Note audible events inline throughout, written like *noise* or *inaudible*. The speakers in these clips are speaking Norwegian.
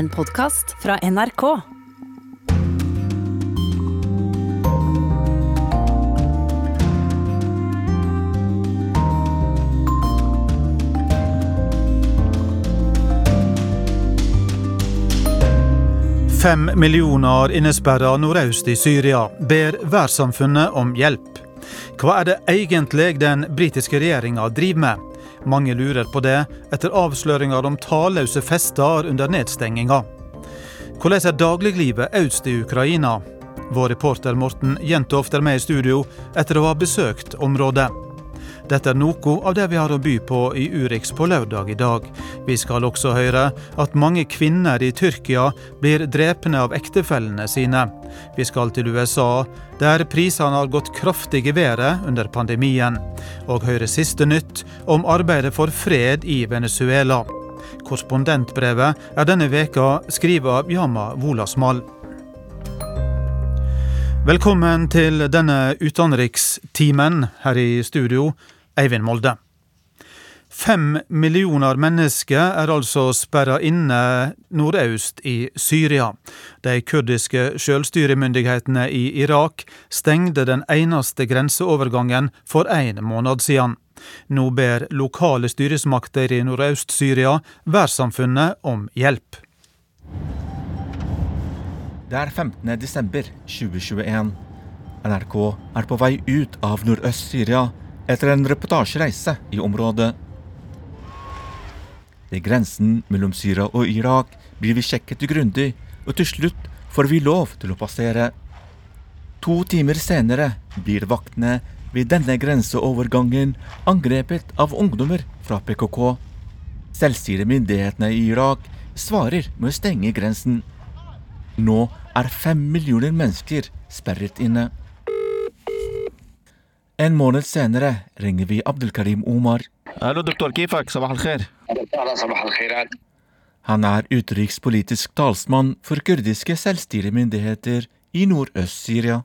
En podkast fra NRK. Fem millioner innesperra nordøst i Syria ber verdenssamfunnet om hjelp. Hva er det egentlig den britiske regjeringa driver med? Mange lurer på det etter avsløringer om talløse fester under nedstenginga. Hvordan er dagliglivet øst i Ukraina? Vår reporter Morten Jentoft er med i studio etter å ha besøkt området. Dette er noe av det vi har å by på i Urix på lørdag i dag. Vi skal også høre at mange kvinner i Tyrkia blir drepne av ektefellene sine. Vi skal til USA, der prisene har gått kraftig i været under pandemien. Og høre siste nytt om arbeidet for fred i Venezuela. Korrespondentbrevet er denne veka skrevet av Yama Wolasmal. Velkommen til denne utenrikstimen her i studio. Eivind Molde. Fem millioner mennesker er altså sperra inne nordøst i Syria. De kurdiske selvstyremyndighetene i Irak stengte den eneste grenseovergangen for én måned siden. Nå ber lokale styresmakter i Nordøst-Syria verdenssamfunnet om hjelp. Det er 15. desember 2021. NRK er på vei ut av Nordøst-Syria etter en reportasjereise i området. Ved grensen mellom Syria og Irak blir vi sjekket grundig, og til slutt får vi lov til å passere. To timer senere blir vaktene ved denne grenseovergangen angrepet av ungdommer fra PKK. Selvstyremyndighetene i Irak svarer med å stenge grensen. Nå er fem millioner mennesker sperret inne. En måned senere ringer vi Abdelkarim Omar. Hallo, doktor Kifak. Sabah al-khair. Han er utenrikspolitisk talsmann for kurdiske selvstyremyndigheter i Nordøst-Syria.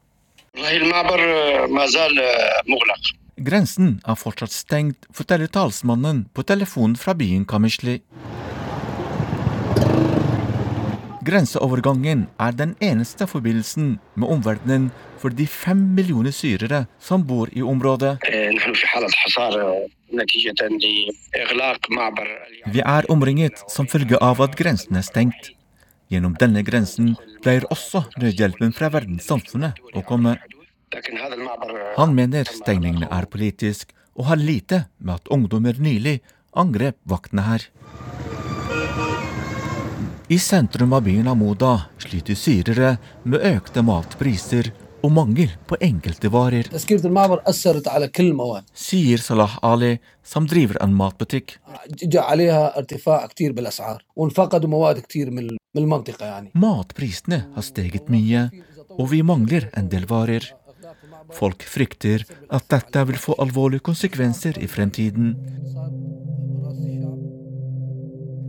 Grensen er fortsatt stengt, forteller talsmannen på telefonen fra byen Kamishli. Grenseovergangen er den eneste forbindelsen med omverdenen for de fem millioner syrere som bor i området. Vi er omringet som følge av at grensen er stengt. Gjennom denne grensen pleier også nødhjelpen fra verdenssamfunnet å komme. Han mener stengningene er politisk, og har lite med at ungdommer nylig angrep vaktene her. I sentrum av byen Amoda sliter syrere med økte matpriser og mangel på enkelte varer. Sier Salah Ali, som driver en matbutikk. Matprisene har steget mye, og vi mangler en del varer. Folk frykter at dette vil få alvorlige konsekvenser i fremtiden.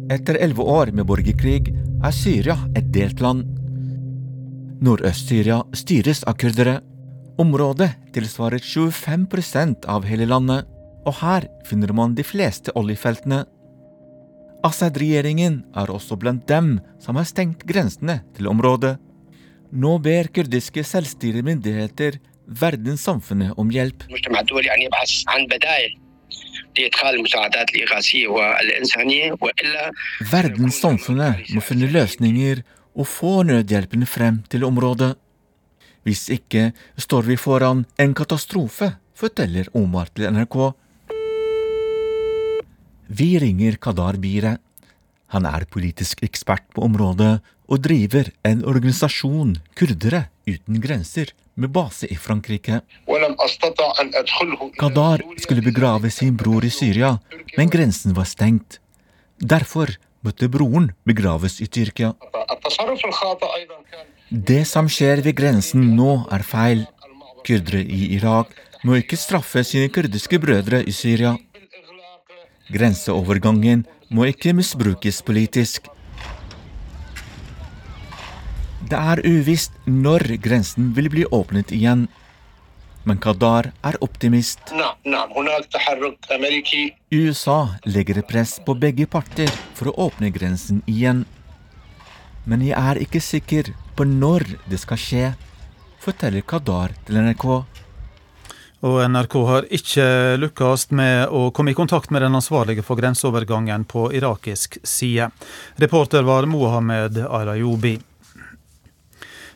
Etter elleve år med borgerkrig er Syria et delt land. Nordøst-Syria styres av kurdere. Området tilsvarer 25% av hele landet, og her finner man de fleste oljefeltene. Assad-regjeringen er også blant dem som har stengt grensene til området. Nå ber kurdiske selvstyremyndigheter verdenssamfunnet om hjelp. Verdenssamfunnet må finne løsninger og få nødhjelpen frem til området. Hvis ikke står vi foran en katastrofe, forteller Omar til NRK. Vi ringer Kadar Bire. Han er politisk ekspert på området og driver en organisasjon, Kurdere uten grenser, med base i Frankrike. Qadar skulle begrave sin bror i Syria, men grensen var stengt. Derfor måtte broren begraves i Tyrkia. Det som skjer ved grensen nå, er feil. Kurdere i Irak må ikke straffe sine kurdiske brødre i Syria. Grenseovergangen må ikke misbrukes politisk. Det er uvisst når grensen vil bli åpnet igjen. Men Qadar er optimist. USA legger press på begge parter for å åpne grensen igjen. Men jeg er ikke sikker på når det skal skje, forteller Qadar til NRK. Og NRK har ikke lykkes med å komme i kontakt med den ansvarlige for grenseovergangen på irakisk side. Reporter var Mohammed Arayobi.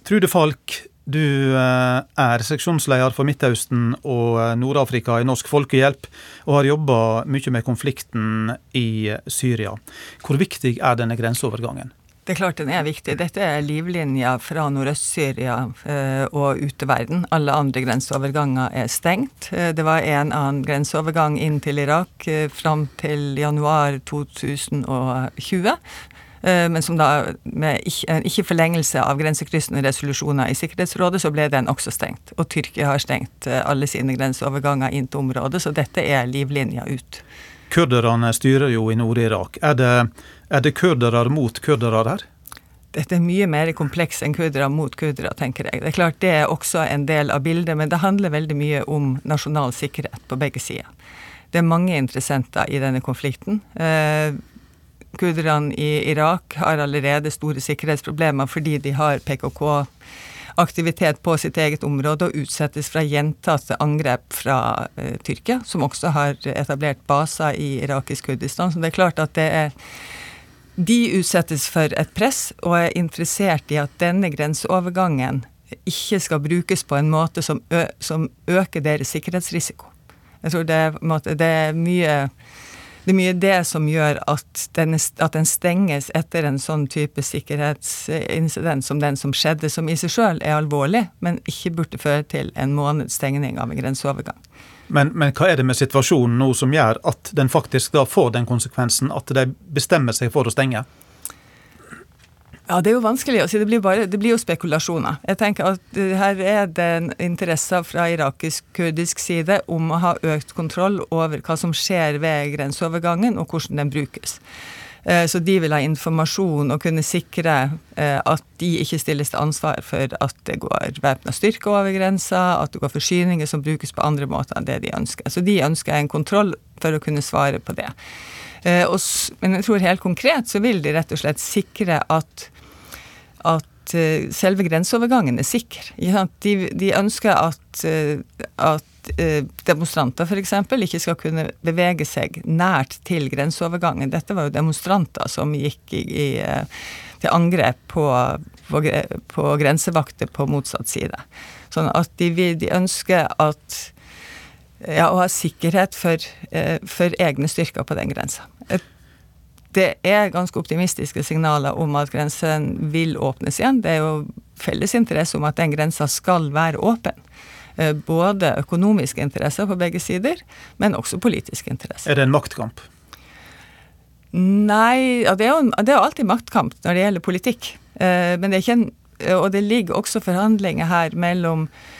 Trude Falk, du eh, er seksjonsleder for Midtøsten og Nord-Afrika i Norsk Folkehjelp, og har jobba mye med konflikten i Syria. Hvor viktig er denne grenseovergangen? Det er klart den er viktig. Dette er livlinja fra Nordøst-Syria eh, og ut verden. Alle andre grenseoverganger er stengt. Det var en annen grenseovergang inn til Irak fram til januar 2020. Eh, men som da med ikke, ikke forlengelse av grensekryssende resolusjoner i Sikkerhetsrådet, så ble den også stengt. Og Tyrkia har stengt eh, alle sine grenseoverganger inn til området, så dette er livlinja ut. Kurderne styrer jo i Nord-Irak. Er, er, det kurdere mot kurdere her? Dette er mye mer kompleks enn kurdere mot kurdere, tenker jeg. Det er klart det er også en del av bildet, men det handler veldig mye om nasjonal sikkerhet på begge sider. Det er mange interessenter i denne konflikten. Eh, Kurderne i Irak har allerede store sikkerhetsproblemer fordi de har PKK-aktivitet på sitt eget område og utsettes fra gjentatte angrep fra eh, Tyrkia, som også har etablert baser i irakisk Kurdistan. Så det er klart at det er De utsettes for et press og er interessert i at denne grenseovergangen ikke skal brukes på en måte som, ø som øker deres sikkerhetsrisiko. Jeg tror det, det er mye det er mye det som gjør at den, at den, stenges etter en sånn type sikkerhetsincident som den som skjedde, som i seg sjøl er alvorlig, men ikke burde føre til en måneds stengning av en grenseovergang. Men, men, hva er det med situasjonen nå som gjør at den faktisk da får den konsekvensen at de bestemmer seg for å stenge? Ja, Det er jo vanskelig å si. Det blir, bare, det blir jo spekulasjoner. Jeg tenker at Her er det interesse fra irakisk-kurdisk side om å ha økt kontroll over hva som skjer ved grenseovergangen, og hvordan den brukes. Eh, så de vil ha informasjon og kunne sikre eh, at de ikke stilles til ansvar for at det går væpna styrke over grensa, at det går forsyninger som brukes på andre måter enn det de ønsker. Så de ønsker en kontroll for å kunne svare på det. Eh, men jeg tror helt konkret så vil de rett og slett sikre at at eh, selve grenseovergangen er sikker. De, de ønsker at, eh, at demonstranter f.eks. ikke skal kunne bevege seg nært til grenseovergangen. Dette var jo demonstranter som gikk i, i, til angrep på, på, på, grensevakter på motsatt side. Sånn at de, de ønsker at ja, å ha sikkerhet for, for egne styrker på den grensa det er ganske optimistiske signaler om at grensen vil åpnes igjen. Det er jo felles interesse om at den grensa skal være åpen. Eh, både økonomiske interesser på begge sider, men også politiske interesser. Er det en maktkamp? Nei, det, er jo, det er alltid maktkamp når det gjelder politikk. Eh, men det er ikke en, og det ligger også forhandlinger her mellom Eh,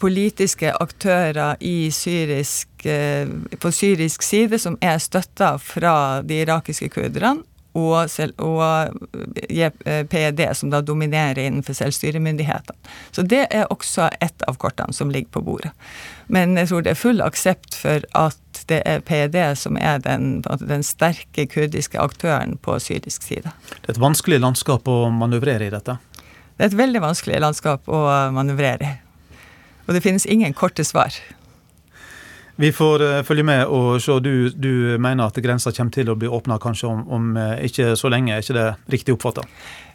politiske aktører syrisk, eh, på syrisk side som er støtta fra de irakiske kurderne, og, og eh, PED, som da dominerer innenfor selvstyremyndighetene. Så det er også ett av kortene som ligger på bordet. Men jeg tror det er full aksept for at det er PED som er den, den sterke kurdiske aktøren på syrisk side. Det er et vanskelig landskap å manøvrere i dette? Det er et veldig vanskelig landskap å manøvrere i. Og det finnes ingen korte svar. Vi får uh, følge med og se. Du, du mener at grensa kommer til å bli åpna kanskje om, om uh, ikke så lenge, er ikke det riktig oppfatta?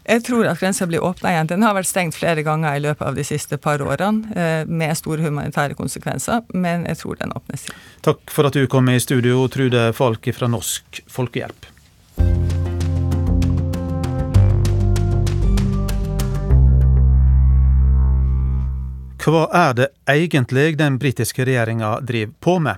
Jeg tror at grensa blir åpna igjen. Den har vært stengt flere ganger i løpet av de siste par årene, uh, med store humanitære konsekvenser, men jeg tror den åpnes igjen. Takk for at du kom i studio, Trude Falk fra Norsk Folkehjelp. Hva er det egentlig den britiske regjeringa driver på med?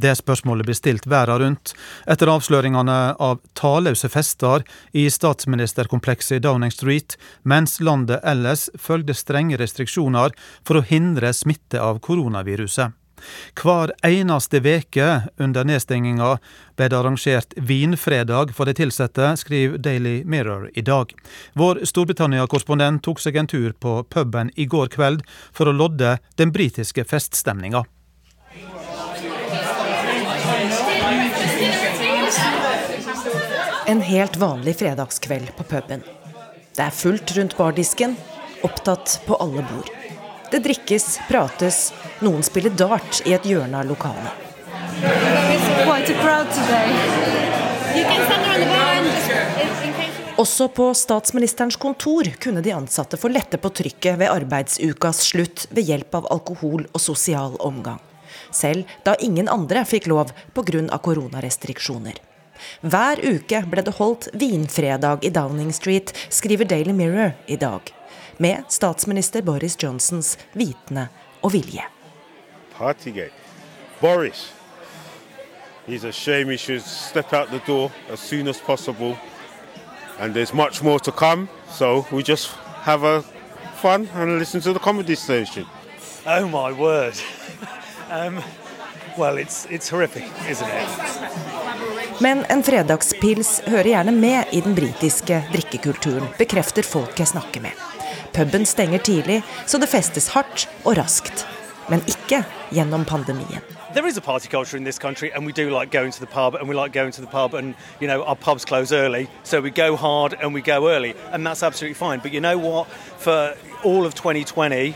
Det spørsmålet blir stilt verden rundt etter avsløringene av talløse fester i statsministerkomplekset i Downing Street, mens landet ellers følgde strenge restriksjoner for å hindre smitte av koronaviruset. Hver eneste veke under nedstenginga ble det arrangert vinfredag for de ansatte, skriver Daily Mirror i dag. Vår Storbritannia-korrespondent tok seg en tur på puben i går kveld for å lodde den britiske feststemninga. En helt vanlig fredagskveld på puben. Det er fullt rundt bardisken, opptatt på alle bord. Det drikkes, prates, noen spiller dart i et hjørne av lokalet. Også på statsministerens kontor kunne de ansatte få lette på trykket ved arbeidsukas slutt ved hjelp av alkohol og sosial omgang. Selv da ingen andre fikk lov pga. koronarestriksjoner. Hver uke ble det holdt vinfredag i Downing Street, skriver Daily Mirror i dag. Med statsminister Boris Johnsons vitende og vilje. Partygate. Boris. He's a shame he should step out the door as soon as possible. And there's much more to come, so we just have a fun and listen to the comedy station. Oh my word. *laughs* um, well, it's, it's horrific, isn't it? Men en fredagspils hører gjerne med i den britiske drikkekulturen, bekrefter folk jeg snakker med. Puben stenger tidlig, så det festes hardt og raskt. Men ikke gjennom pandemien. There is a party culture in this country, and we do like going to the pub, and we like going to the pub, and you know our pubs close early, so we go hard and we go early, and that's absolutely fine. But you know what? For all of 2020,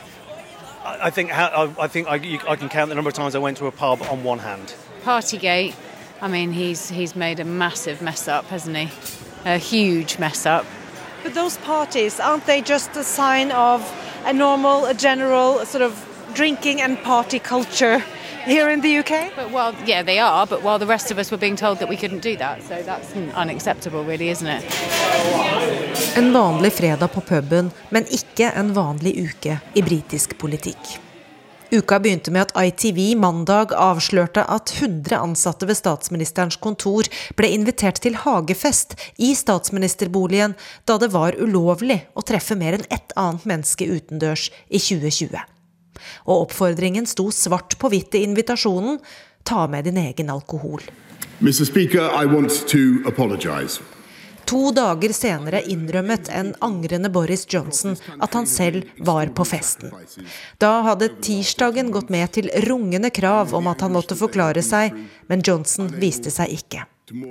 I think I think I, I can count the number of times I went to a pub on one hand. Partygate. I mean, he's he's made a massive mess up, hasn't he? A huge mess up. But those parties, aren't they just a sign of a normal, a general sort of drinking and party culture here in the UK? But well, yeah, they are. But while the rest of us were being told that we couldn't do that, so that's unacceptable, really, isn't it? En vanlig fredag på puben, men ikke en vanlig uke i britisk politikk. Uka begynte med at ITV mandag avslørte at 100 ansatte ved statsministerens kontor ble invitert til hagefest i statsministerboligen da det var ulovlig å treffe mer enn ett annet menneske utendørs i 2020. Og oppfordringen sto svart på hvitt i invitasjonen ta med din egen alkohol. Mr. Speaker, I want to apologize. To dager senere innrømmet en angrende Boris Johnson at han selv var på festen. Da hadde tirsdagen gått med til rungende krav om at han måtte forklare seg, men Johnson viste seg ikke.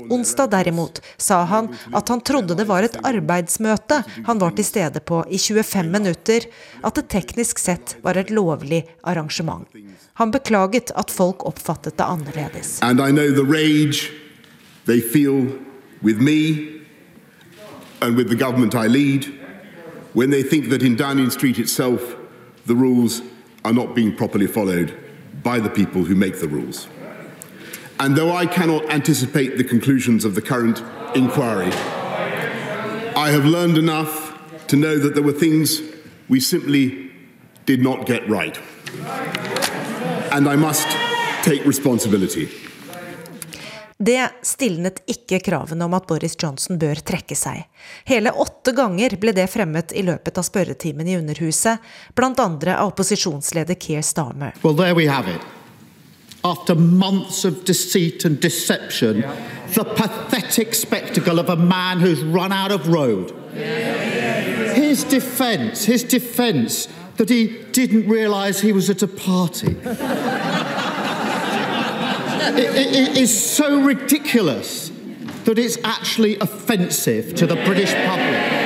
Onsdag derimot sa han at han trodde det var et arbeidsmøte han var til stede på i 25 minutter, at det teknisk sett var et lovlig arrangement. Han beklaget at folk oppfattet det annerledes. And I know the rage they feel with me and with the government I lead when they think that in Downing Street itself the rules are not being properly followed by the people who make the rules. And though I cannot anticipate the conclusions of the current inquiry, I have learned enough to know that there were things we simply did not get right. And I must take responsibility. Det stilnet ikke kravene om at Boris Johnson bør trekke seg. Hele åtte ganger ble det fremmet i løpet av spørretimen i Underhuset, andre av opposisjonsleder Keir Starmer. Well, there we have it. After months of deceit and deception, yeah. the pathetic spectacle of a man who's run out of road. Yeah. His defense, his defense that he didn't realize he was at a party. It, it is so ridiculous that it's actually offensive to the British public.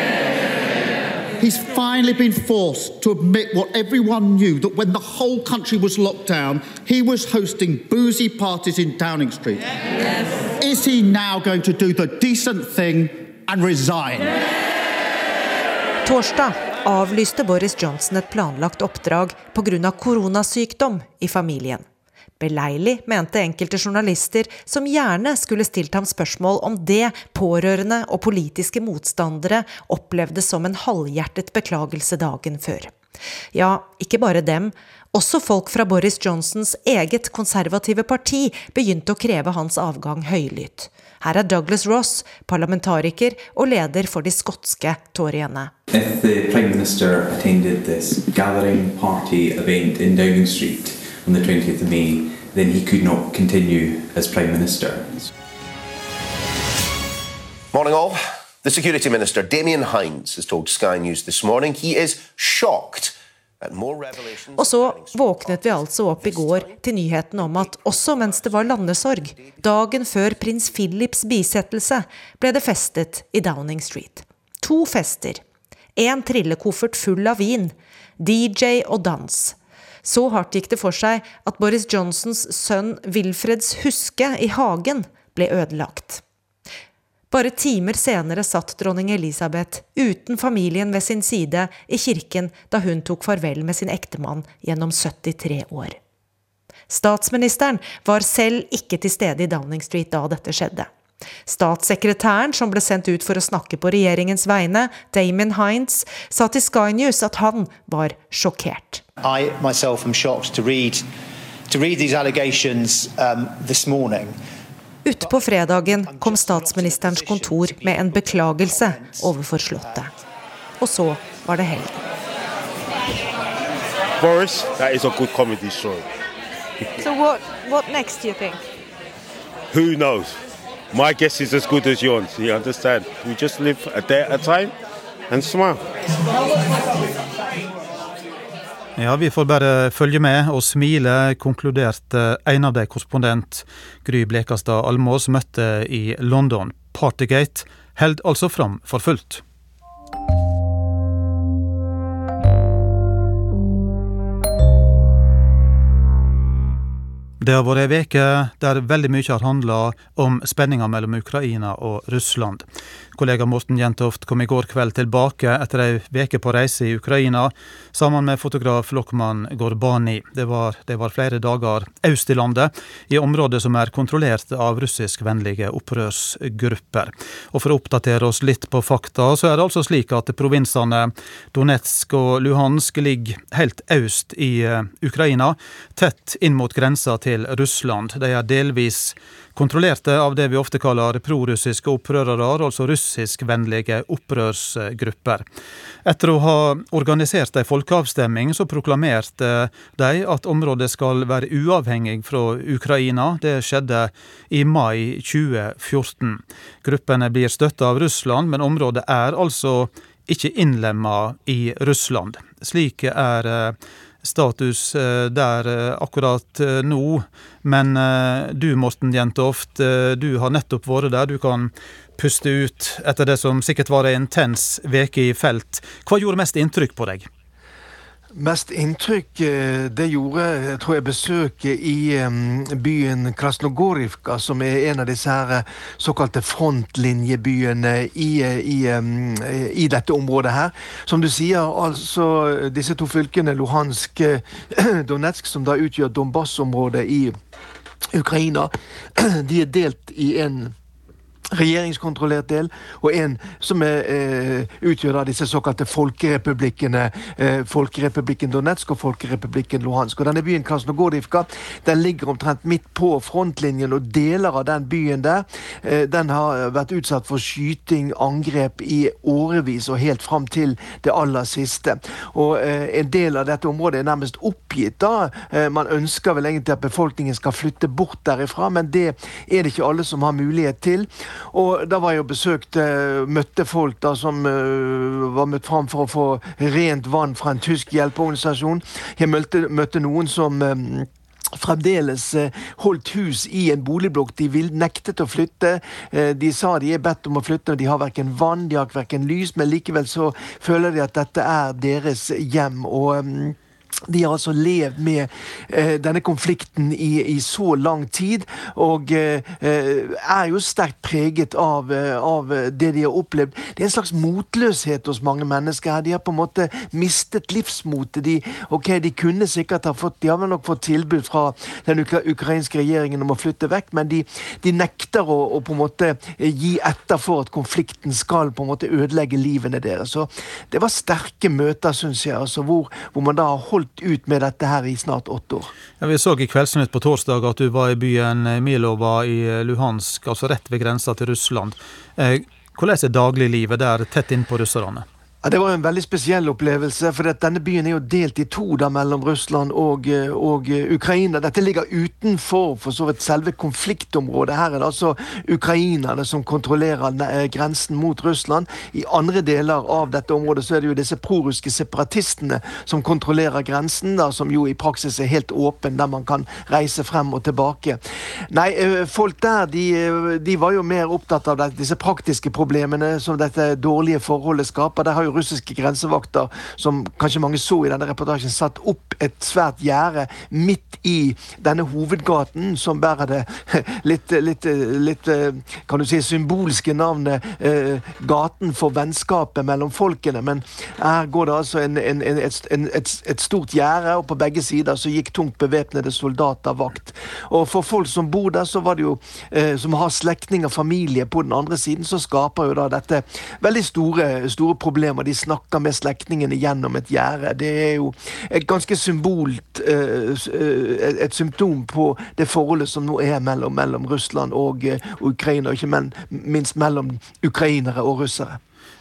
He's finally been forced to admit what everyone knew that when the whole country was locked down, he was hosting boozy parties in Downing Street. Yes. Is he now going to do the decent thing and resign? Torsdag avlyste Boris Johnson et planlagt oppdrag pga. koronasykdom i familien. Beleilig, mente enkelte journalister, som gjerne skulle stilt ham spørsmål om det pårørende og politiske motstandere opplevde som en halvhjertet beklagelse dagen før. Ja, ikke bare dem. Også folk fra Boris Johnsons eget konservative parti begynte å kreve hans avgang høylytt. Her er Douglas Ross, parlamentariker og leder for de skotske toryene. If the Prime Minister attended this gathering party event in Downing Street on the 20th of May, then he could not continue as Prime Minister. Morning, all. The Security Minister, Damien Hines, has told Sky News this morning he is shocked og så våknet vi altså opp i går til nyheten om at også mens det var landesorg, dagen før prins Philips bisettelse, ble det festet i Downing Street. To fester. en trillekoffert full av vin, DJ og dans. Så hardt gikk det for seg at Boris Johnsons sønn Wilfreds huske i hagen ble ødelagt. Bare timer senere satt dronning Elisabeth uten familien ved sin side i kirken da hun tok farvel med sin ektemann gjennom 73 år. Statsministeren var selv ikke til stede i Downing Street da dette skjedde. Statssekretæren, som ble sendt ut for å snakke på regjeringens vegne, Damon Hines, sa til Sky News at han var sjokkert. I myself am shocked to read, to read these allegations um, this morning. Utpå fredagen kom statsministerens kontor med en beklagelse overfor Slottet. Og så var det helg. Boris, that is a good comedy show. So what what next do you think? Who knows? My guess is as good as yours. You understand? We just live a day at a time and smile. Ja, vi får bare følge med og smile, konkluderte en av de korrespondent Gry Blekastad Almås møtte i London. Partygate held altså fram for fullt. Det har vært ei uke der veldig mye har handla om spenninga mellom Ukraina og Russland. Kollega Morten Jentoft kom i går kveld tilbake etter ei uke på reise i Ukraina sammen med fotograf Lokman Gorbani. Det var, det var flere dager øst i landet, i områder som er kontrollert av russiskvennlige opprørsgrupper. Og For å oppdatere oss litt på fakta, så er det altså slik at provinsene Donetsk og Luhansk ligger helt øst i eh, Ukraina, tett inn mot grensa til Russland. De er delvis kontrollerte av det vi ofte kaller prorussiske opprørere, altså russiskvennlige opprørsgrupper. Etter å ha organisert ei folkeavstemning, så proklamerte de at området skal være uavhengig fra Ukraina. Det skjedde i mai 2014. Gruppene blir støtta av Russland, men området er altså ikke innlemma i Russland. Slik er eh, status eh, der eh, akkurat eh, nå. Men du, Morten Jentoft, du har nettopp vært der. Du kan puste ut etter det som sikkert var en intens veke i felt. Hva gjorde mest inntrykk på deg? Mest inntrykk eh, det gjorde tror jeg besøket i byen Krasnogorivka, som er en av disse her eh, såkalte frontlinjebyene i, eh, i, i, dette området her. Som du sier, altså disse to fylkene, Luhansk *clears throat* Donetsk, som da utgjør Donbas-området i Ukraina, *clears throat* de er delt i en regjeringskontrollert del, og en som er, eh, utgjør da disse såkalte folkerepublikkene. Eh, Folkerepublikken Donetsk og Folkerepublikken Luhansk. Og Denne byen Krasnogorivka den ligger omtrent midt på frontlinjen, og deler av den byen der eh, den har vært utsatt for skyting, angrep, i årevis og helt fram til det aller siste. Og eh, En del av dette området er nærmest oppgitt. da. Eh, man ønsker vel egentlig at befolkningen skal flytte bort derifra, men det er det ikke alle som har mulighet til. Og da var jeg og besøkte, møtte folk da som uh, var møtt fram for å få rent vann fra en tysk hjelpeorganisasjon. Jeg møtte, møtte noen som um, fremdeles holdt hus i en boligblokk. De vil, nektet å flytte. De sa de er bedt om å flytte, de har verken vann, de har verken lys, men likevel så føler de at dette er deres hjem. og um, de har altså levd med eh, denne konflikten i, i, så lang tid, og eh, er jo sterkt preget av, eh, av, det de har opplevd. Det er en slags motløshet hos mange mennesker. De har på en måte mistet livsmotet. De, okay, de kunne sikkert ha fått De har nok fått tilbud fra den ukrainske regjeringen om å flytte vekk, men de, de nekter å, å, på en måte gi etter for at konflikten skal på en måte ødelegge livene deres. Så det var sterke møter, syns jeg, altså, hvor, hvor man da har holdt holdt ut med dette her i snart åtte år. Ja, vi så i Kveldsnytt på torsdag at du var i byen Milova i Luhansk, altså rett ved grensa til Russland. Eh, hvordan er dagliglivet der tett innpå russerne? Ja, Det var en veldig spesiell opplevelse. for Denne byen er jo delt i to da mellom Russland og, eh, og, eh, Ukraina. Dette ligger utenfor for så vidt selve konfliktområdet. Her er det altså ukrainerne som kontrollerer eh, grensen mot Russland. I andre deler av dette området så er det jo disse prorussiske separatistene som kontrollerer grensen, da, som jo i praksis er helt åpen, der man kan reise frem og tilbake. Nei, folk der de, de var jo mer opptatt av disse praktiske problemene som dette dårlige forholdet skaper. Det har jo russiske grensevakter, som kanskje mange så i denne reportasjen, satt opp et svært gjerde midt i denne hovedgaten, som bærer det *laughs* litt, litt, litt kan du si, symbolske navnet eh, Gaten for vennskapet mellom folkene. Men her går det altså en, en, et, et, et, stort gjerde, og på begge sider så gikk tungt bevæpnede soldater vakt. Og for folk som bor der, så var det jo eh, som har slektninger, familie på den andre siden, så skaper jo da dette veldig store, store problemer. De snakker med slektningene gjennom et gjerde. Det er jo et ganske symbolt eh, eh, Et symptom på det forholdet som nå er mellom, mellom Russland og, og Ukraina, og ikke minst mellom ukrainere og russere.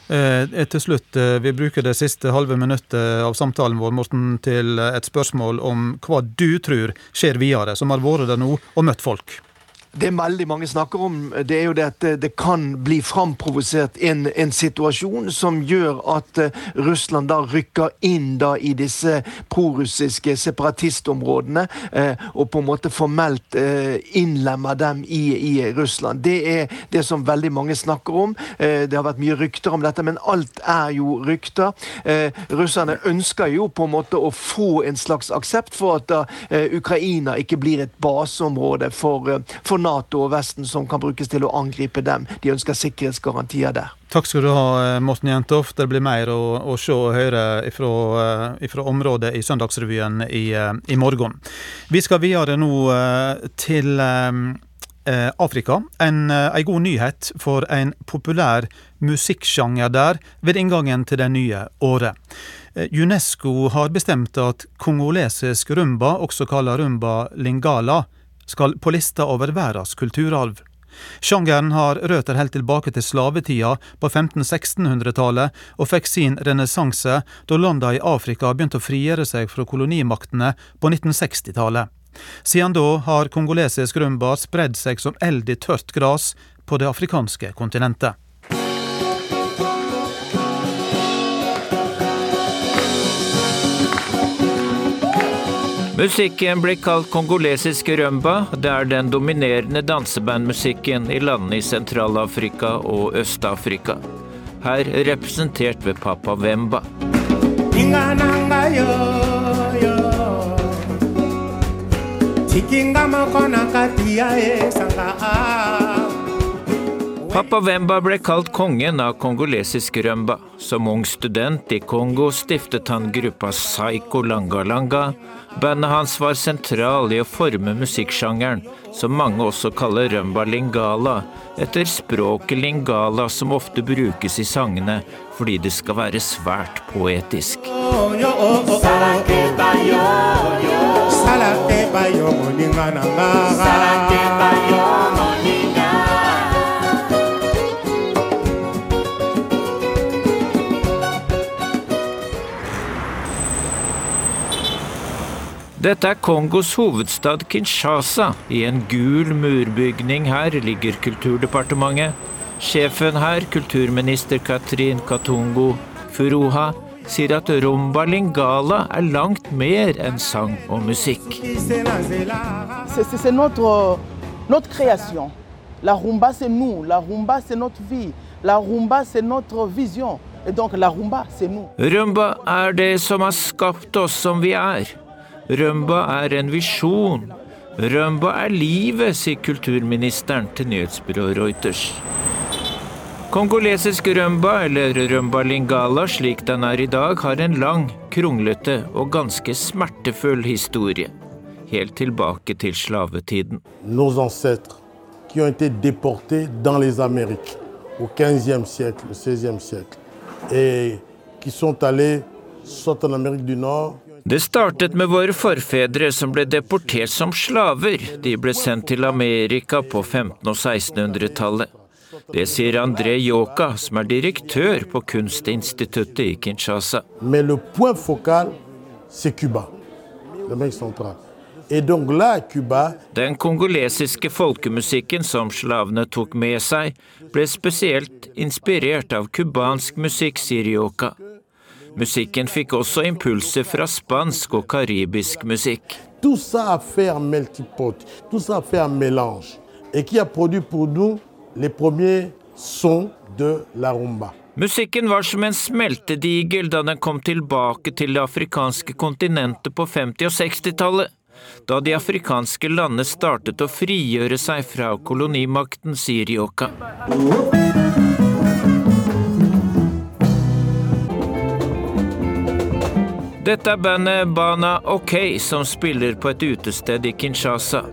Eh, til slutt, eh, Vi bruker det siste halve minuttet av samtalen vår Morten, til et spørsmål om hva du tror skjer videre, som har vært der nå og møtt folk det veldig mange snakker om, det er jo det at det kan bli framprovosert en, en situasjon som gjør at uh, Russland da rykker inn da i disse prorussiske separatistområdene uh, og på en måte formelt uh, innlemmer dem i, i, Russland. Det er det som veldig mange snakker om. det har vært mye rykter om dette, men alt er jo rykter. russerne ønsker jo på en måte å få en slags aksept for at Ukraina ikke blir et baseområde for, for Nato og Vesten som kan brukes til å angripe dem. De ønsker sikkerhetsgarantier der. Takk skal du ha, eh, Morten Jentoft. Det blir mer å, å se og høre ifra, ifra området i Søndagsrevyen i, eh, i, morgen. Vi skal videre nå til Afrika. En, en, god nyhet for en populær musikksjanger der ved inngangen til det nye året. UNESCO har bestemt at kongolesisk rumba, også kalt rumba lingala, skal på lista over verdens kulturarv. Sjangeren har røtter helt tilbake til slavetida på 1500-1600-tallet, og fikk sin renessanse da landa i Afrika begynte å frigjøre seg fra kolonimaktene på 1960-tallet. Siden da har kongolesisk rumba spredd seg som eld i tørt gras på det afrikanske kontinentet. Musikken blir kalt kongolesisk rumba. Det er den dominerende dansebandmusikken i landene i Sentral-Afrika og Øst-Afrika. Her representert ved Papa Wemba. Tikinga Papa Wemba ble kalt kongen av kongolesisk rømba. Som ung student i Kongo stiftet han gruppa Saiko Langalanga. Langa. Bandet hans var sentral i å forme musikksjangeren, som mange også kaller rømba lingala, etter språket lingala som ofte brukes i sangene fordi det skal være svært poetisk. Salake Dette er Kongos hovedstad Kinshasa. I en gul murbygning her ligger Kulturdepartementet. Sjefen her, kulturminister Katrin Katungo Furuha, sier at rumba lingala er langt mer enn sang og musikk. C'est notre, notre création. La rumba, c'est nous. La rumba, c'est notre vie. La rumba, c'est notre vision. Et donc, la rumba, c'est nous. Rumba er det som har skapt oss som vi er. Rømba er en visjon. Rømba er livet, sier kulturministeren til nyhetsbyrået Reuters. Kongolesisk rømba, eller rømba lingala slik den er i dag, har en lang, kronglete og ganske smertefull historie. Helt tilbake til slavetiden. Nos ancêtres qui ont été déportés dans les Amériques au 15e siècle, 16e siècle, et qui sont allés soit en det startet med våre forfedre som ble deportert som slaver. De ble sendt til Amerika på 1500- og 1600-tallet. Det sier André Yoka, som er direktør på Kunstinstituttet i Kinshasa. Men le point focal, Cuba, Den kongolesiske folkemusikken som slavene tok med seg, ble spesielt inspirert av cubansk musikk, sier Yoka. Musikken fikk også impulser fra spansk og karibisk musikk. Tout ça a fait un melting pot, tout ça a fait un mélange, et qui a produit pour nous les premiers sons de la rumba. Musikken var som en smeltedigel da den kom tilbake til det afrikanske kontinentet på 50- og 60-tallet, da de afrikanske landene startet å frigjøre seg fra kolonimakten, sier Yoka. Dette er bandet Bana OK som spiller på et utested i Kinshasa.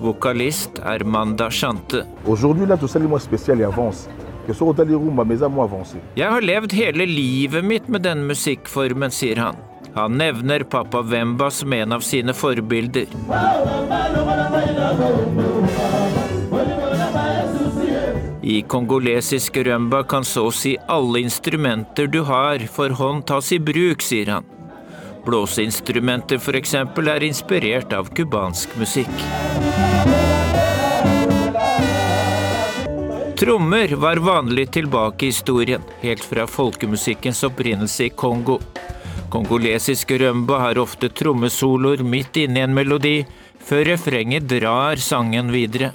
Vokalist er Manda Shante. Jeg har levd hele livet mitt med denne musikkformen, sier han. Han nevner Papa Wemba som en av sine forbilder. I kongolesisk rømba kan så å si alle instrumenter du har for hånd tas i bruk, sier han. Blåseinstrumenter f.eks. er inspirert av cubansk musikk. Trommer var vanlig tilbake i historien, helt fra folkemusikkens opprinnelse i Kongo. Kongolesisk rømba har ofte trommesoloer midt inne i en melodi, før refrenget drar sangen videre.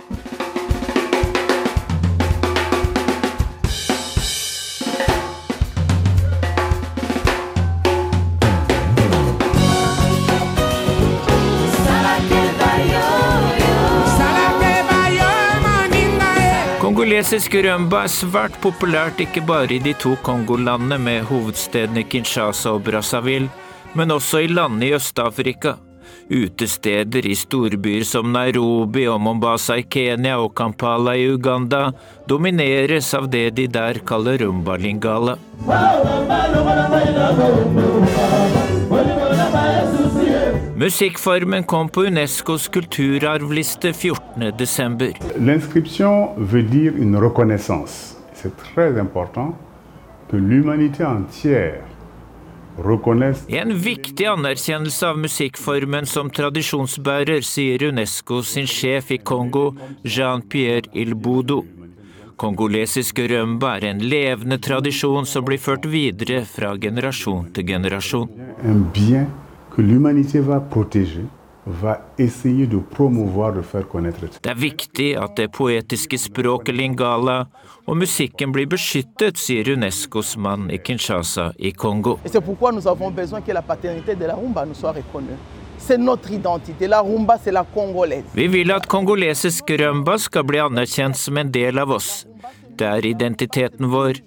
Kongolesisk rømba er svært populært ikke bare i de to Kongolandene med hovedstedene Kinshasa og Brazzaville, men også i landene i Øst-Afrika. Utesteder i storbyer som Nairobi og Mombasa i Kenya og Kampala i Uganda domineres av det de der kaller rumbalingala. Musikkformen kom på Unescos kulturarvliste 14.12. L'inscription veut dire une reconnaissance. C'est très important que l'humanité entière En viktig anerkjennelse av musikkformen som tradisjonsbærer, sier Unesco sin sjef i Kongo, Jean-Pierre Ilbodo. Kongolesisk rømba er en levende tradisjon som blir ført videre fra generasjon til generasjon. En bien que l'humanité va protéger, va essayer de promouvoir, de faire connaître. Det er viktig at det poetiske språket lingala og musikken blir beskyttet, sier Unescos mann i Kinshasa i Kongo. Et c'est pourquoi nous avons besoin que la paternité de la rumba nous soit reconnue. C'est notre identité. La rumba, c'est la congolaise. Vi vil at kongolesisk rømba skal bli anerkjent som en del av oss. Det er identiteten vår.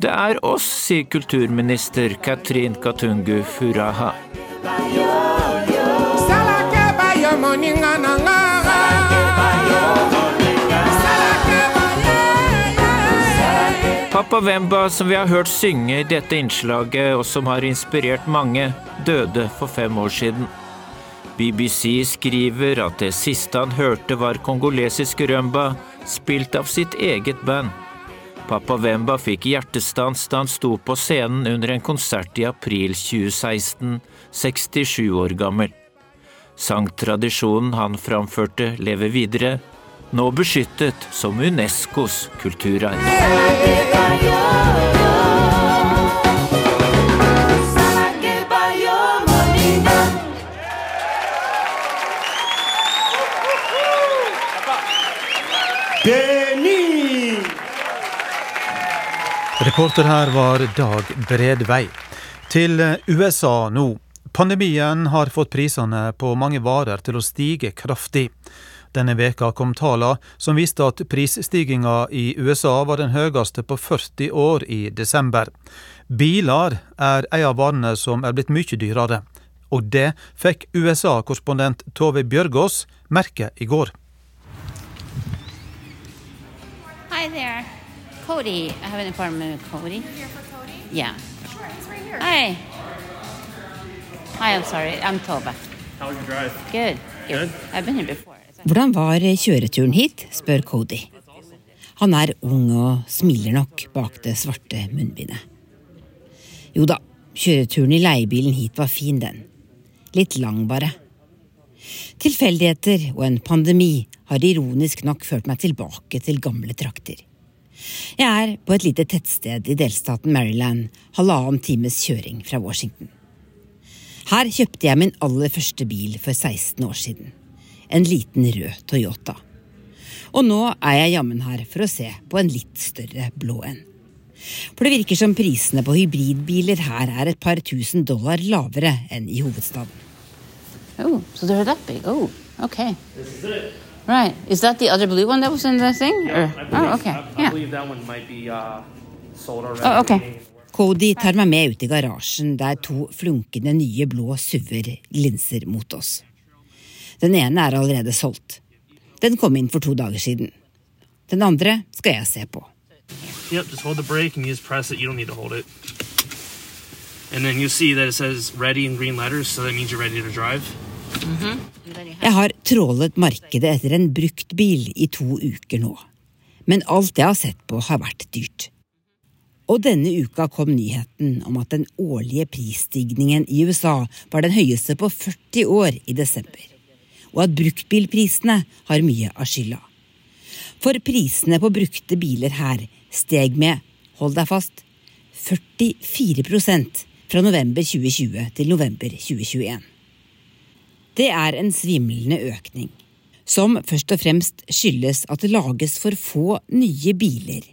Det er oss, sier kulturminister Katrin Katungu Furaha. Papa Wemba, som vi har hørt synge i dette innslaget, og som har inspirert mange, døde for fem år siden. BBC skriver at det siste han hørte var kongolesisk rømba, spilt av sitt eget band. Papa Wemba fikk hjertestans da han sto på scenen under en konsert i april 2016, 67 år gammel. Sangtradisjonen han framførte, lever videre, nå beskyttet som Unescos kulturarv. Reporter her var Dag Bredvei. Til USA nå. Pandemien har fått prisene på mange varer til å stige kraftig. Denne veka kom tallene som viste at prisstigninga i USA var den høyeste på 40 år i desember. Biler er en av varene som er blitt mye dyrere. Og det fikk USA-korrespondent Tove Bjørgaas merke i går. Hi there. Cody. I have an appointment with Cody. Here for Cody? Yeah. Sure, he's right here. Hi. Hi, I'm sorry. I'm Toba. How was your drive? Good. Good. I've been here before. Hvordan var kjøreturen hit, spør Cody. Han er ung og smiler nok bak det svarte munnbindet. Jo da, kjøreturen i leiebilen hit var fin, den. Litt lang, bare. Tilfeldigheter og en pandemi har ironisk nok ført meg tilbake til gamle trakter. Jeg er på et lite tettsted i delstaten Maryland, halvannen times kjøring fra Washington. Her kjøpte jeg min aller første bil for 16 år siden. En liten rød Toyota. Og nå er jeg jammen her for å se på en litt større blå en. For det virker som prisene på hybridbiler her er et par tusen dollar lavere enn i hovedstaden. Oh, so they're that big. Oh, okay. Right. Is that the other blue one that was in the thing? Yeah, Or- I believe, oh, okay. I, I Yeah. believe that one might be uh, sold already. Oh, okay. Cody tar meg med ut i garasjen der to flunkende nye blå suver linser glinser mot oss. Den ene er allerede solgt. Den kom inn for to dager siden. Den andre skal jeg se på. Yep, just hold the brake and you just press it. You don't need to hold it. And then you see that it says ready in green letters, so that means you're ready to drive. Jeg har trålet markedet etter en brukt bil i to uker nå. Men alt jeg har sett på, har vært dyrt. Og denne uka kom nyheten om at den årlige prisstigningen i USA var den høyeste på 40 år i desember. Og at bruktbilprisene har mye av skylda. For prisene på brukte biler her steg med, hold deg fast, 44% fra november 2020 til november 2021. Det er en svimlende økning, som først og fremst skyldes at det lages for få nye biler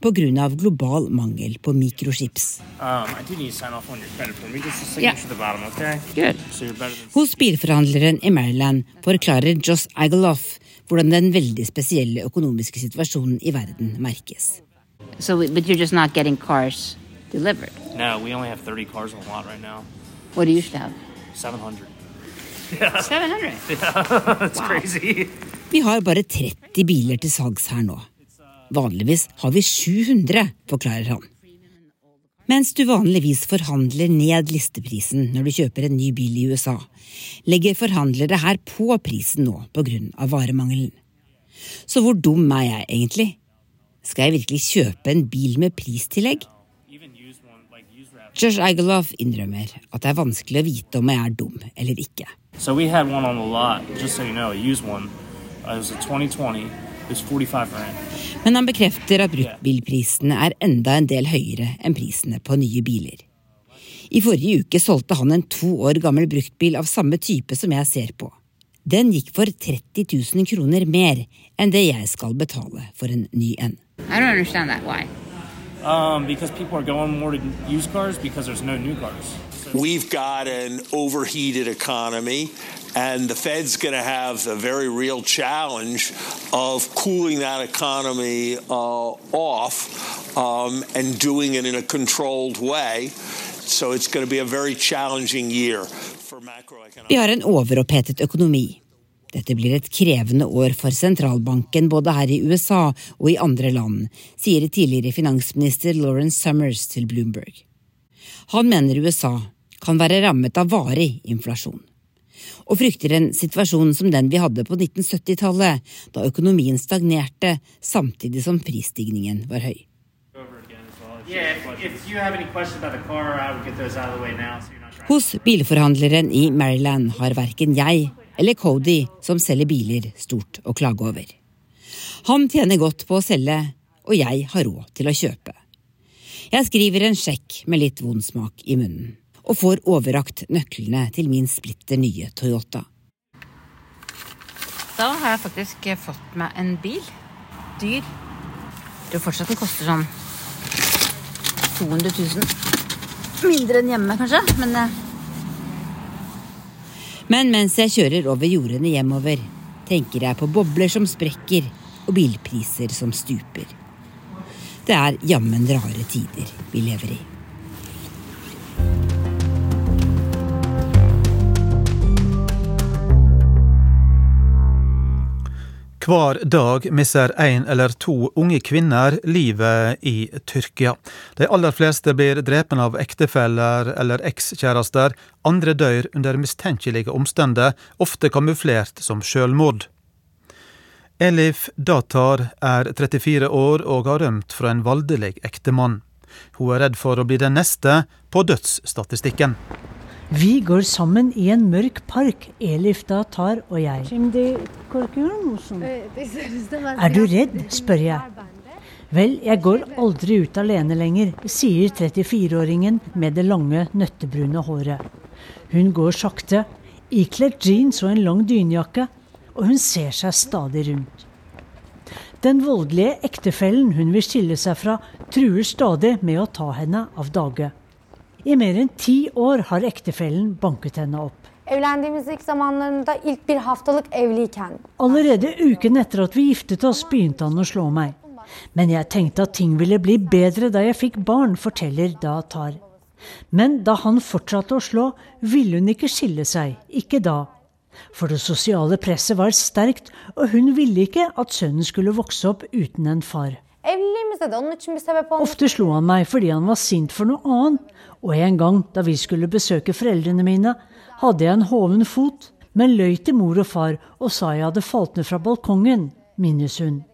pga. global mangel på mikrochips. Um, I do need to sign off on your credit for me. Just a signature Yeah. at the bottom, okay? Good. So you're better than Hos bilforhandleren i Maryland forklarer Joss Agaloff hvordan den veldig spesielle økonomiske situasjonen i verden merkes. So, but you're just not getting cars delivered. No, we only have 30 cars on the lot right now. What do you used to have? 700. 700? Yeah, *laughs* that's Wow. crazy. Vi har bare 30 biler til salgs her nå. Vanligvis har vi 700, forklarer han. Mens du vanligvis forhandler ned listeprisen når du kjøper en ny bil i USA, legger forhandlere her på prisen nå pga. varemangelen. Så hvor dum er jeg egentlig? Skal jeg virkelig kjøpe en bil med pristillegg? Josh Agaloff innrømmer at det er vanskelig å vite om jeg er dum eller ikke. So we had one on the lot, just so you know, a used one. Uh, it was a 2020. It was 45 grand. Men han bekrefter at bruktbilprisene er enda en del høyere enn prisene på nye biler. I forrige uke solgte han en to år gammel bruktbil av samme type som jeg ser på. Den gikk for 30 000 kroner mer enn det jeg skal betale for en ny en. I don't understand that. Why? Um, because people are going more to used cars because there's no new cars. We've got an overheated economy, and the Fed's going to have a very real challenge of cooling that economy uh, off um, and doing it in a controlled way. So it's going to be a very challenging year for macroeconomic. Vi har en overopphetet økonomi. Dette blir et krevende år for sentralbanken både her i USA og i andre land, sier tidligere finansminister Lawrence Summers til Bloomberg. Han mener USA kan være rammet av varig inflasjon, og frykter en situasjon som den vi hadde på 1970-tallet, da økonomien stagnerte samtidig som prisstigningen var høy. Hos bilforhandleren i Maryland har verken jeg eller Cody, som selger biler, stort å klage over. Han tjener godt på å selge, og jeg har råd til å kjøpe. Jeg skriver en sjekk med litt vond smak i munnen, og får overrakt nøklene til min splitter nye Toyota. Da har jeg faktisk fått meg en bil. Dyr. Jeg tror fortsatt den koster sånn 200 000. Mindre enn hjemme, kanskje, men eh, Men mens jeg kjører over jordene hjemover, tenker jeg på bobler som sprekker og bilpriser som stuper. Det er jammen rare tider vi lever i. Hver dag mister én eller to unge kvinner livet i Tyrkia. De aller fleste blir drepen av ektefeller eller ekskjærester. Andre dør under mistenkelige omstendigheter, ofte kamuflert som selvmord. Elif Datar er 34 år og har rømt fra en voldelig ektemann. Hun er redd for å bli den neste på dødsstatistikken. Vi går sammen i en mørk park, Elif Datar og jeg. Er du redd, spør jeg. Vel, jeg går aldri ut alene lenger, sier 34-åringen med det lange, nøttebrune håret. Hun går sakte, ikledd jeans og en lang dynjakke, og hun ser seg stadig rundt. Den voldelige ektefellen hun vil skille seg fra, truer stadig med å ta henne av dage. I mer enn ti år har ektefellen banket henne opp. Evlendiğimiz ilk zamanlarında ilk bir haftalık evliyken Allerede uken etter at vi giftet oss, begynte han å slå meg. Men jeg tenkte at ting ville bli bedre da jeg fikk barn, forteller Da Tar. Men da han fortsatte å slå, ville hun ikke skille seg, ikke da. For det sosiale presset var sterkt, og hun ville ikke at sønnen skulle vokse opp uten en far. Evliliğimizde de onun için bir sebep olmuş. Ofte slo han meg fordi han var sint for noe annet, og en gang da vi skulle besøke foreldrene mine, hadde jeg en hoven fot, men løy til mor og far og sa jeg hadde falt ned fra balkongen, minnes hun.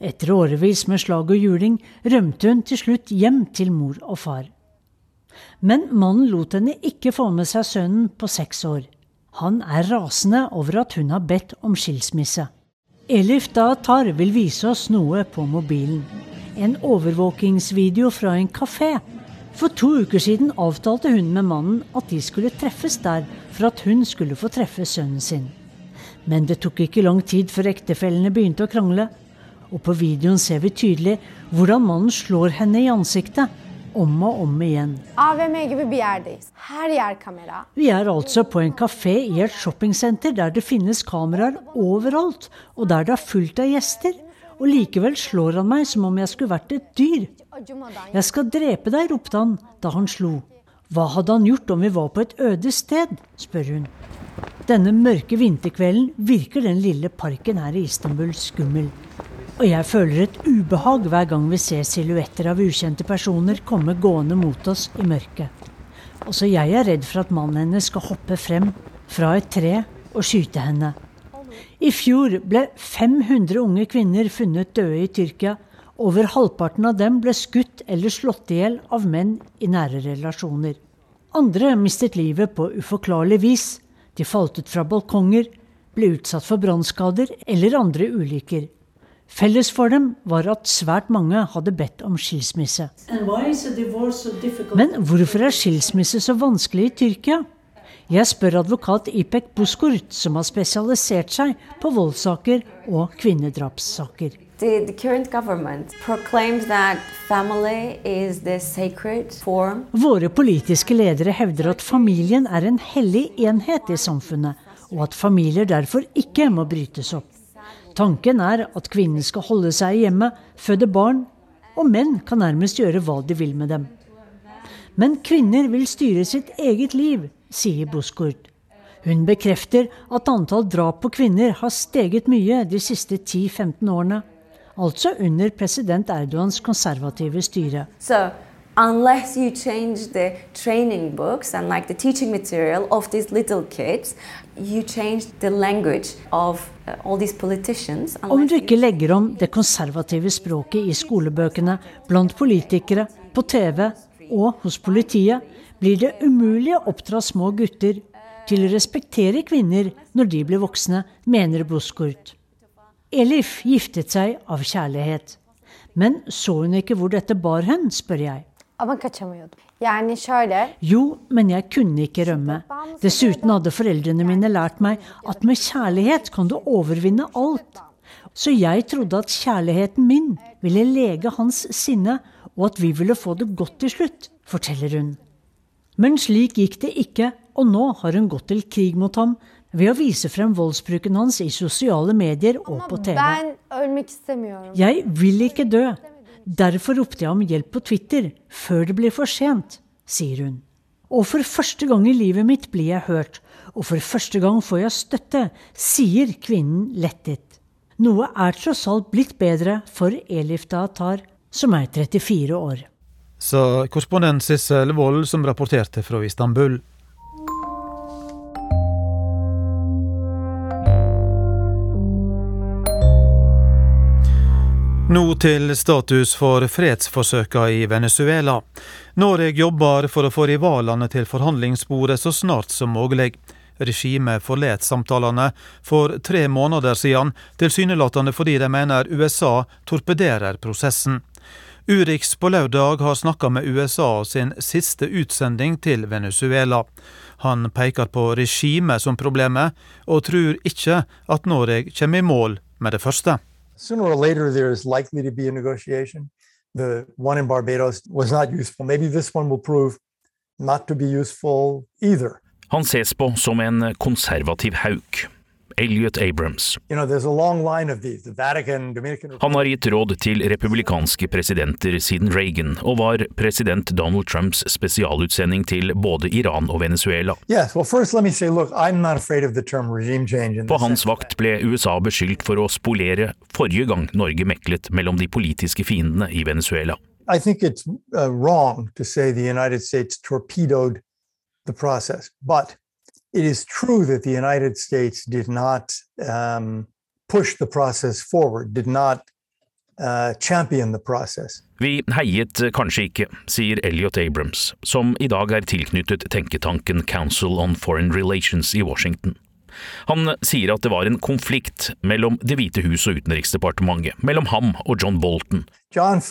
Etter årevis med slag og juling rømte hun til slutt hjem til mor og far. Men mannen lot henne ikke få med seg sønnen på seks år. Han er rasende over at hun har bedt om skilsmisse. Elif Daatar vil vise oss noe på mobilen. En overvåkingsvideo fra en kafé. For to uker siden avtalte hun med mannen at de skulle treffes der for at hun skulle få treffe sønnen sin. Men det tok ikke lang tid før ektefellene begynte å krangle. Og på videoen ser vi tydelig hvordan mannen slår henne i ansiktet. Om og om igjen. Vi er altså på en kafé i et shoppingsenter der det finnes kameraer overalt, og der det er fullt av gjester. Og likevel slår han meg som om jeg skulle vært et dyr. Jeg skal drepe deg, ropte han da han slo. Hva hadde han gjort om vi var på et øde sted? spør hun. Denne mørke vinterkvelden virker den lille parken her i Istanbul skummel. Og jeg føler et ubehag hver gang vi ser silhuetter av ukjente personer komme gående mot oss i mørket. Også jeg er redd for at mannen hennes skal hoppe frem fra et tre og skyte henne. I fjor ble 500 unge kvinner funnet døde i Tyrkia. Over halvparten av dem ble skutt eller slått i hjel av menn i nære relasjoner. Andre mistet livet på uforklarlig vis. De falt ut fra balkonger, ble utsatt for brannskader eller andre ulykker. Felles for dem var at svært mange hadde bedt om skilsmisse. Men hvorfor er skilsmisse så vanskelig i Tyrkia? Jeg spør advokat Ipek Buskurt, som har spesialisert seg på voldssaker og kvinnedrapssaker. The, the current government proclaims that family is the sacred form. Våre politiske ledere hevder at familien er en hellig enhet i samfunnet, og at familier derfor ikke må brytes opp. Tanken er at kvinnen skal holde seg hjemme, føde barn, og menn kan nærmest gjøre hva de vil med dem. Men kvinner vil styre sitt eget liv, sier Buskurt. Hun bekrefter at antall drap på kvinner har steget mye de siste 10-15 årene. Altså under president Erdogans konservative styre. So, unless you change the training books and like the teaching material of these little kids, you change the language of uh, all these politicians. Om du ikke legger om det konservative språket i skolebøkene, blant politikere, på TV og hos politiet, blir det umulig å oppdra små gutter til å respektere kvinner når de blir voksne, mener Buskurt. Elif giftet seg av kjærlighet. Men så hun ikke hvor dette bar hen, spør jeg. Ama kaçamıyordum. Yani şöyle. Jo, men jeg kunne ikke rømme. Dessuten hadde foreldrene mine lært meg at med kjærlighet kan du overvinne alt. Så jeg trodde at kjærligheten min ville lege hans sinne, og at vi ville få det godt til slutt, forteller hun. Men slik gikk det ikke, og nå har hun gått til krig mot ham ved å vise frem voldsbruken hans i sosiale medier og på TV. Jeg vil ikke dø. Derfor ropte jeg om hjelp på Twitter, før det blir for sent, sier hun. Og for første gang i livet mitt blir jeg hørt, og for første gang får jeg støtte, sier kvinnen lettet. Noe er tross alt blitt bedre for Elif Datar, som er 34 år. Sa korrespondent Sissel Wold, som rapporterte fra Istanbul. Nå til status for fredsforsøka i Venezuela. Norge jobber for å få rivalene til forhandlingsbordet så snart som mulig. Regimet forlot samtalene for tre måneder siden, tilsynelatende fordi de mener USA torpederer prosessen. Urix på lørdag har snakka med USA sin siste utsending til Venezuela. Han peker på regimet som problemet, og tror ikke at Norge kommer i mål med det første. Sooner or later, there is likely to be a negotiation. The one in Barbados was not useful. Maybe this one will prove not to be useful either. Han ses på som en konservativ hauk. Elliot Abrams. Han har gitt råd til republikanske presidenter siden Reagan, og var president Donald Trumps spesialutsending til både Iran og Venezuela. På hans vakt ble USA beskyldt for å spolere forrige gang Norge meklet mellom de politiske fiendene i Venezuela. I think it's uh, wrong to say the United States torpedoed the process, but it is true that the United States did not um, push the process forward, did not uh, champion the process. Vi heiet kanskje ikke, sier Elliot Abrams, som i dag er tilknyttet tenketanken Council on Foreign Relations i Washington. Han sier at det var en konflikt mellom Det hvite hus og Utenriksdepartementet, mellom ham og John Bolton, John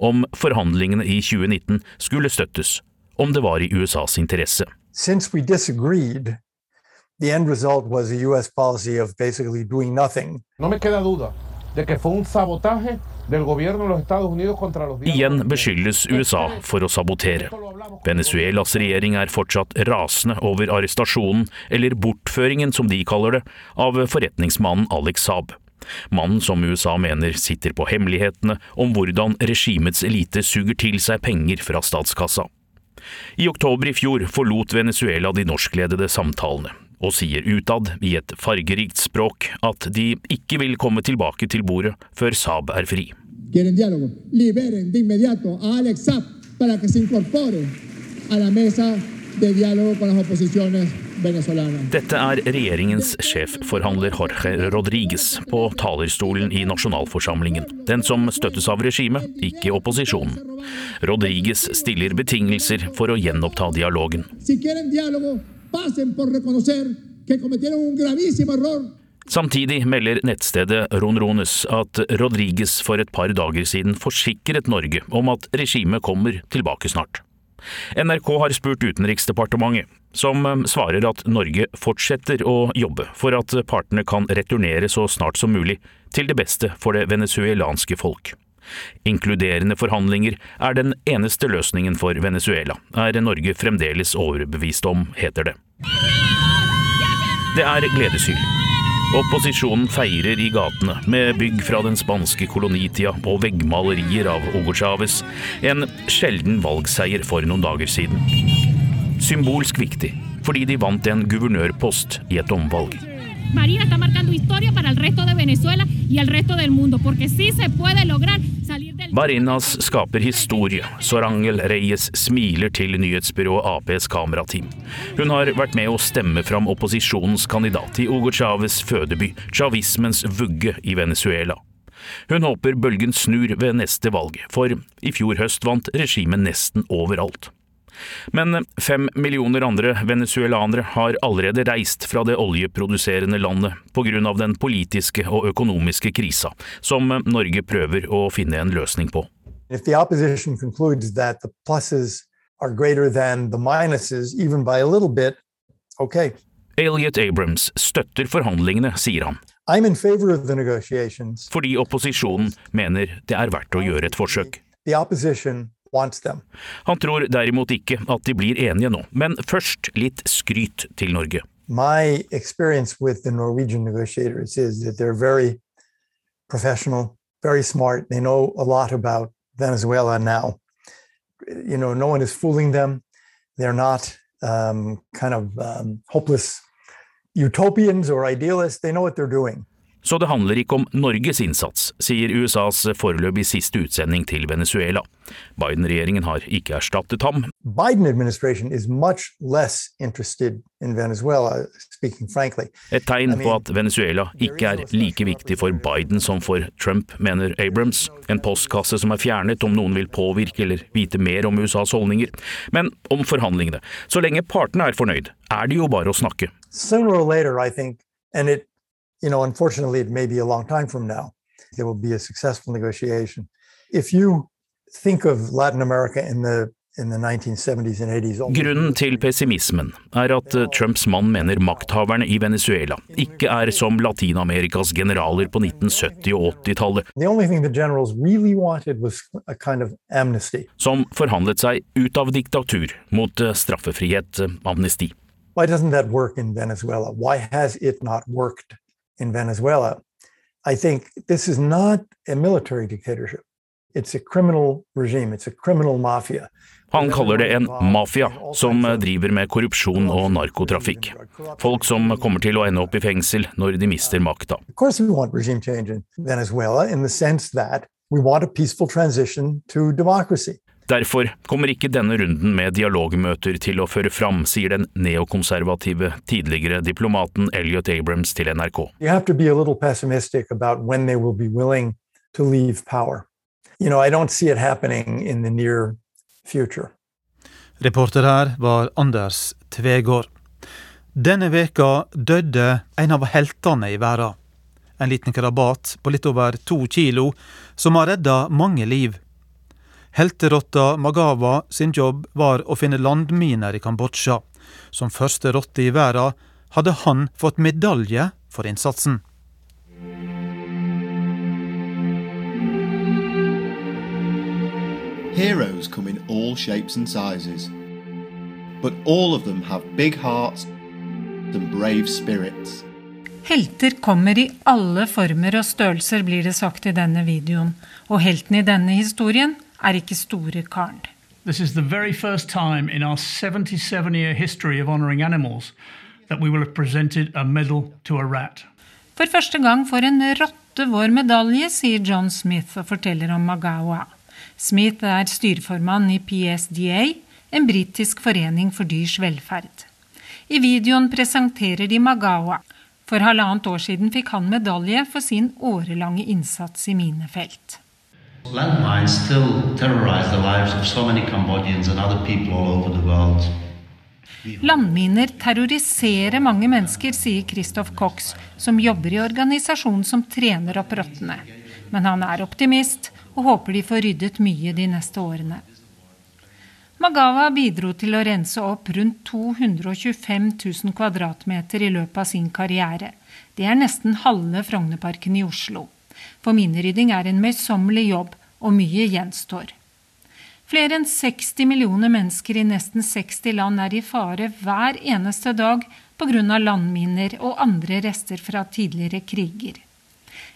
om forhandlingene i 2019 skulle støttes, om det var i USAs interesse. Since we disagreed, the end result was a U.S. policy of basically doing nothing. No me queda duda de que fue un sabotaje del gobierno de los Estados Unidos contra los Igjen beskyldes USA for å sabotere. Venezuelas regjering er fortsatt rasende over arrestasjonen, eller bortføringen som de kaller det, av forretningsmannen Alex Saab. Mannen som USA mener sitter på hemmelighetene om hvordan regimets elite suger til seg penger fra statskassa. I oktober i fjor forlot Venezuela de norskledede samtalene, og sier utad i et fargerikt språk at de ikke vil komme tilbake til bordet før Saab er fri. para que se incorpore a la mesa de diálogo con las oposiciones. Dette er regjeringens sjefforhandler Jorge Rodriguez på talerstolen i nasjonalforsamlingen, den som støttes av regimet, ikke opposisjonen. Rodriguez stiller betingelser for å gjenoppta dialogen. Samtidig melder nettstedet Ronrones at Rodriguez for et par dager siden forsikret Norge om at regimet kommer tilbake snart. NRK har spurt Utenriksdepartementet, som eh, svarer at Norge fortsetter å jobbe for at partene kan returnere så snart som mulig, til det beste for det venezuelanske folk. Inkluderende forhandlinger er den eneste løsningen for Venezuela, er Norge fremdeles overbevist om, heter det. Det er gledeshyl. Opposisjonen feirer i gatene med bygg fra den spanske kolonitida og veggmalerier av Hugo Chávez, en sjelden valgseier for noen dager siden. Symbolsk viktig, fordi de vant en guvernørpost i et omvalg. Marina está marcando historia para el resto de Venezuela y el resto del mundo, porque sí se puede lograr salir del... Barinas skaper historie. så Rangel Reyes smiler til nyhetsbyrået Aps kamerateam. Hun har vært med å stemme fram opposisjonens kandidat i Hugo Chávez fødeby, chavismens vugge i Venezuela. Hun håper bølgen snur ved neste valg, for i fjor høst vant regimet nesten overalt. Men fem millioner andre venezuelanere har allerede reist fra det oljeproduserende landet pga. den politiske og økonomiske krisa, som Norge prøver å finne en løsning på. If the opposition concludes that the pluses are greater than the minuses, even by a little bit, okay. Elliot Abrams støtter forhandlingene, sier han. Fordi opposisjonen mener det er verdt å gjøre et forsøk. The opposition. Han tror derimot ikke at de blir enige nå, men først litt skryt til Norge. My experience with the Norwegian negotiators is that they're very professional, very smart. They know a lot about Venezuela now. You know, no one is fooling them. They're not um, kind of um, hopeless utopians or idealists. They know what they're doing. Så det handler ikke om Norges innsats, sier USAs foreløpig siste utsending til Venezuela. Biden-regjeringen har ikke erstattet ham. Biden administration is much less interested in Venezuela. Et tegn på at Venezuela ikke er like viktig for Biden som for Trump, mener Abrams. En postkasse som er fjernet om noen vil påvirke eller vite mer om USAs holdninger. Men om forhandlingene. Så lenge partene er fornøyd, er det jo bare å snakke. Sooner or later, I think, and it you know, unfortunately, it may be a long time from now, there will be a successful negotiation. If you think of Latin America in the Grunnen til pessimismen er at eh, Trumps mann mener makthaverne i Venezuela ikke er som Latin-Amerikas generaler på 1970- og 80-tallet, som forhandlet seg ut av diktatur mot eh, straffefrihet, eh, amnesti. Why doesn't that work in Venezuela? Why has it not worked in Venezuela? I think this is not a military dictatorship. It's a criminal regime. It's a criminal mafia. Han kaller det en mafia som driver med korrupsjon og narkotrafikk. Folk som kommer til å ende opp i fengsel når de mister makta. Derfor kommer ikke denne runden med dialogmøter til å føre fram, sier den neokonservative tidligere diplomaten Elliot Abrams til NRK. You have to be a little pessimistic about when they will be willing to leave power. You know, I don't see it happening in the near future. Reporter her var Anders Tvegård. Denne veka døde en av heltene i verden. En liten krabat på litt over to kilo, som har redda mange liv. Helterotta Magawa sin jobb var å finne landminer i Kambodsja. Som første rotte i verden hadde han fått medalje for innsatsen. Heroes come in all shapes and sizes, but all of them have big hearts and brave spirits. Helter kommer i alle former og størrelser, blir det sagt i denne videoen. Og helten i denne historien er ikke store karen. This is the very first time in our 77 year history of honoring animals that we will have presented a medal to a rat. For første gang får en rotte vår medalje, sier John Smith og forteller om Magawa. Smith er styreformann i PSDA, en britisk forening for dyrs velferd. I videoen presenterer de Magawa. For halvannet år siden fikk han medalje for sin årelange innsats i minefelt. Landmines still terrorize the lives of so many Cambodians and other people all over the world. Landminer terroriserer mange mennesker, sier Christoph Cox, som jobber i organisasjonen som trener opp rottene. Men han er optimist og håper de får ryddet mye de neste årene. Magawa bidro til å rense opp rundt 225 000 kvadratmeter i løpet av sin karriere. Det er nesten halve Frognerparken i Oslo. For minerydding er en møysommelig jobb, og mye gjenstår. Flere enn 60 millioner mennesker i nesten 60 land er i fare hver eneste dag pga. landminer og andre rester fra tidligere kriger.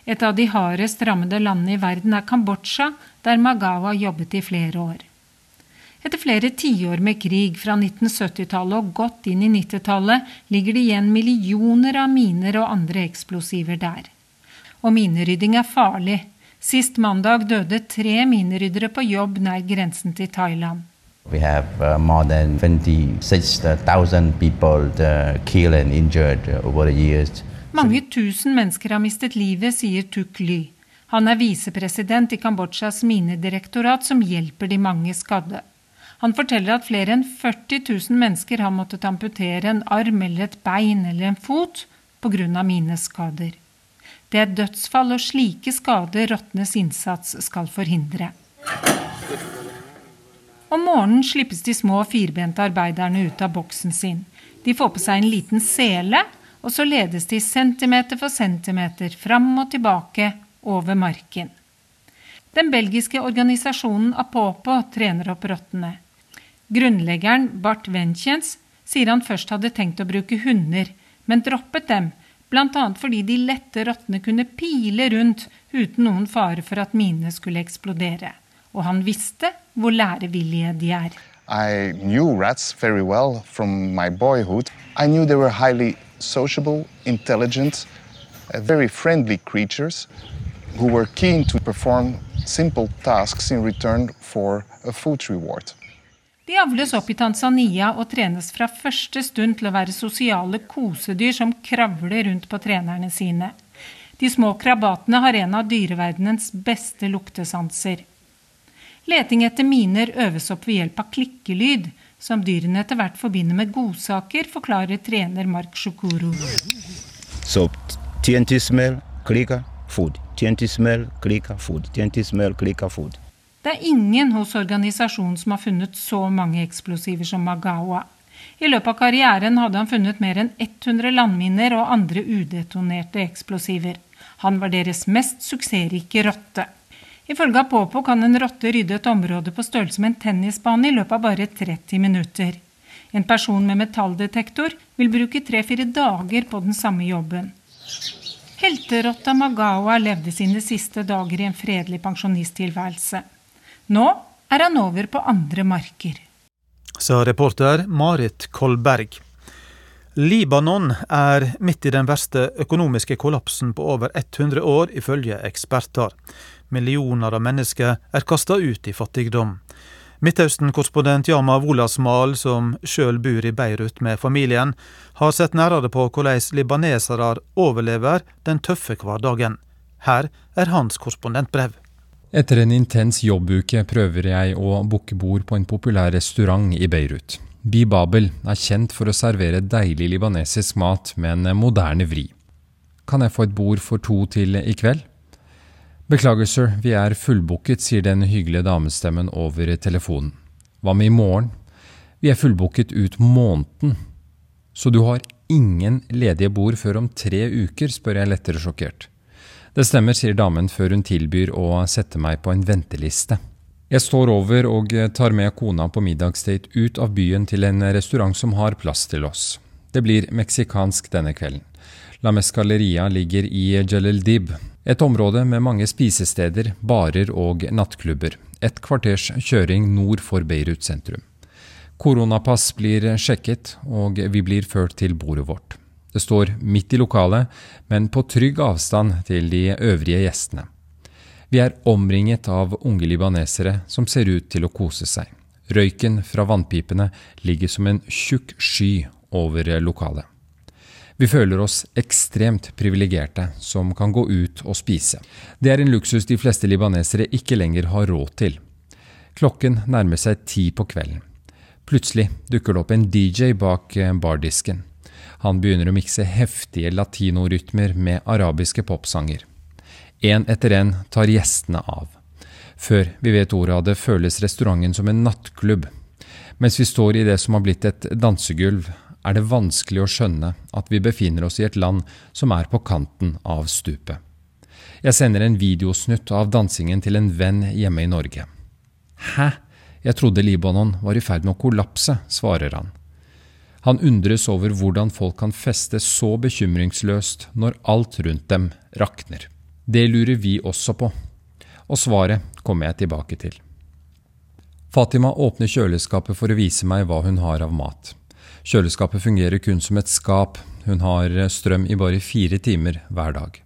Et av de hardest rammede landene i verden er Kambodsja, der Magawa jobbet i flere år. Etter flere tiår med krig fra 1970-tallet og godt inn i 90-tallet ligger det igjen millioner av miner og andre eksplosiver der. Og minerydding er farlig. Sist mandag døde tre mineryddere på jobb nær grensen til Thailand. We have uh, more than 26,000 people uh, killed and injured over the years. Mange tusen mennesker har mistet livet, sier Tuk Ly. Han er visepresident i Kambodsjas minedirektorat, som hjelper de mange skadde. Han forteller at flere enn 40 000 mennesker har måttet amputere en arm eller et bein eller en fot pga. mineskader. Det er dødsfall og slike skader rottenes innsats skal forhindre. Om morgenen slippes de små firbente arbeiderne ut av boksen sin. De får på seg en liten sele og så ledes de centimeter for centimeter fram og tilbake over marken. Den belgiske organisasjonen Apopo trener opp rottene. Grunnleggeren Bart Wenchens sier han først hadde tenkt å bruke hunder, men droppet dem, bl.a. fordi de lette rottene kunne pile rundt uten noen fare for at minene skulle eksplodere. Og han visste hvor lærevillige de er. I knew rats very well from my boyhood. I knew they were highly sociable, intelligent, uh, very friendly creatures who were keen to perform simple tasks in return for a food reward. De avles opp i Tanzania og trenes fra første stund til å være sosiale kosedyr som kravler rundt på trenerne sine. De små krabatene har en av dyreverdenens beste luktesanser. Leting etter miner øves opp ved hjelp av klikkelyd, som dyrene etter hvert forbinder med godsaker, forklarer trener Mark Shukuru. So, smell, clicker, food. Smell, clicker, food. Smell, clicker, food. Det er ingen hos organisasjonen som har funnet så mange eksplosiver som Magawa. I løpet av karrieren hadde han funnet mer enn 100 landminer og andre udetonerte eksplosiver. Han var deres mest suksessrike rotte. Ifølge Apopo kan en rotte rydde et område på størrelse med en tennisbane i løpet av bare 30 minutter. En person med metalldetektor vil bruke tre-fire dager på den samme jobben. Helterotta Magawa levde sine siste dager i en fredelig pensjonisttilværelse. Nå er han over på andre marker. Sa reporter Marit Kolberg. Libanon er midt i den verste økonomiske kollapsen på over 100 år, ifølge eksperter. Millioner av mennesker er kasta ut i fattigdom. Midtøsten-korrespondent Yama Wolasmal, som sjøl bor i Beirut med familien, har sett nærmere på hvordan libanesere overlever den tøffe hverdagen. Her er hans korrespondentbrev. Etter en intens jobbuke prøver jeg å booke bord på en populær restaurant i Beirut. Bi Babel er kjent for å servere deilig libanesisk mat med en moderne vri. Kan jeg få et bord for to til i kveld? Beklager, sir, vi er fullbooket, sier den hyggelige damestemmen over telefonen. Hva med i morgen? Vi er fullbooket ut måneden. Så du har ingen ledige bord før om tre uker, spør jeg lettere sjokkert. Det stemmer, sier damen før hun tilbyr å sette meg på en venteliste. Jeg står over og tar med kona på middagsdate ut av byen til en restaurant som har plass til oss. Det blir meksikansk denne kvelden. La Mescaleria ligger i Jeleldib, et område med mange spisesteder, barer og nattklubber. Et kvarters kjøring nord for Beirut sentrum. Koronapass blir sjekket, og vi blir ført til bordet vårt. Det står midt i lokalet, men på trygg avstand til de øvrige gjestene. Vi er omringet av unge libanesere som ser ut til å kose seg. Røyken fra vannpipene ligger som en tjukk sky over lokalet. Vi føler oss ekstremt privilegerte som kan gå ut og spise. Det er en luksus de fleste libanesere ikke lenger har råd til. Klokken nærmer seg ti på kvelden. Plutselig dukker det opp en DJ bak bardisken. Han begynner å mikse heftige latinorytmer med arabiske popsanger. En etter en tar gjestene av. Før vi vet ordet av det, føles restauranten som en nattklubb. Mens vi står i det som har blitt et dansegulv, er det vanskelig å skjønne at vi befinner oss i et land som er på kanten av stupet. Jeg sender en videosnutt av dansingen til en venn hjemme i Norge. Hæ, jeg trodde Libanon var i ferd med å kollapse, svarer han. Han undres over hvordan folk kan feste så bekymringsløst når alt rundt dem rakner. Det lurer vi også på, og svaret kommer jeg tilbake til. Fatima åpner kjøleskapet for å vise meg hva hun har av mat. Kjøleskapet fungerer kun som et skap. Hun har strøm i bare fire timer hver dag.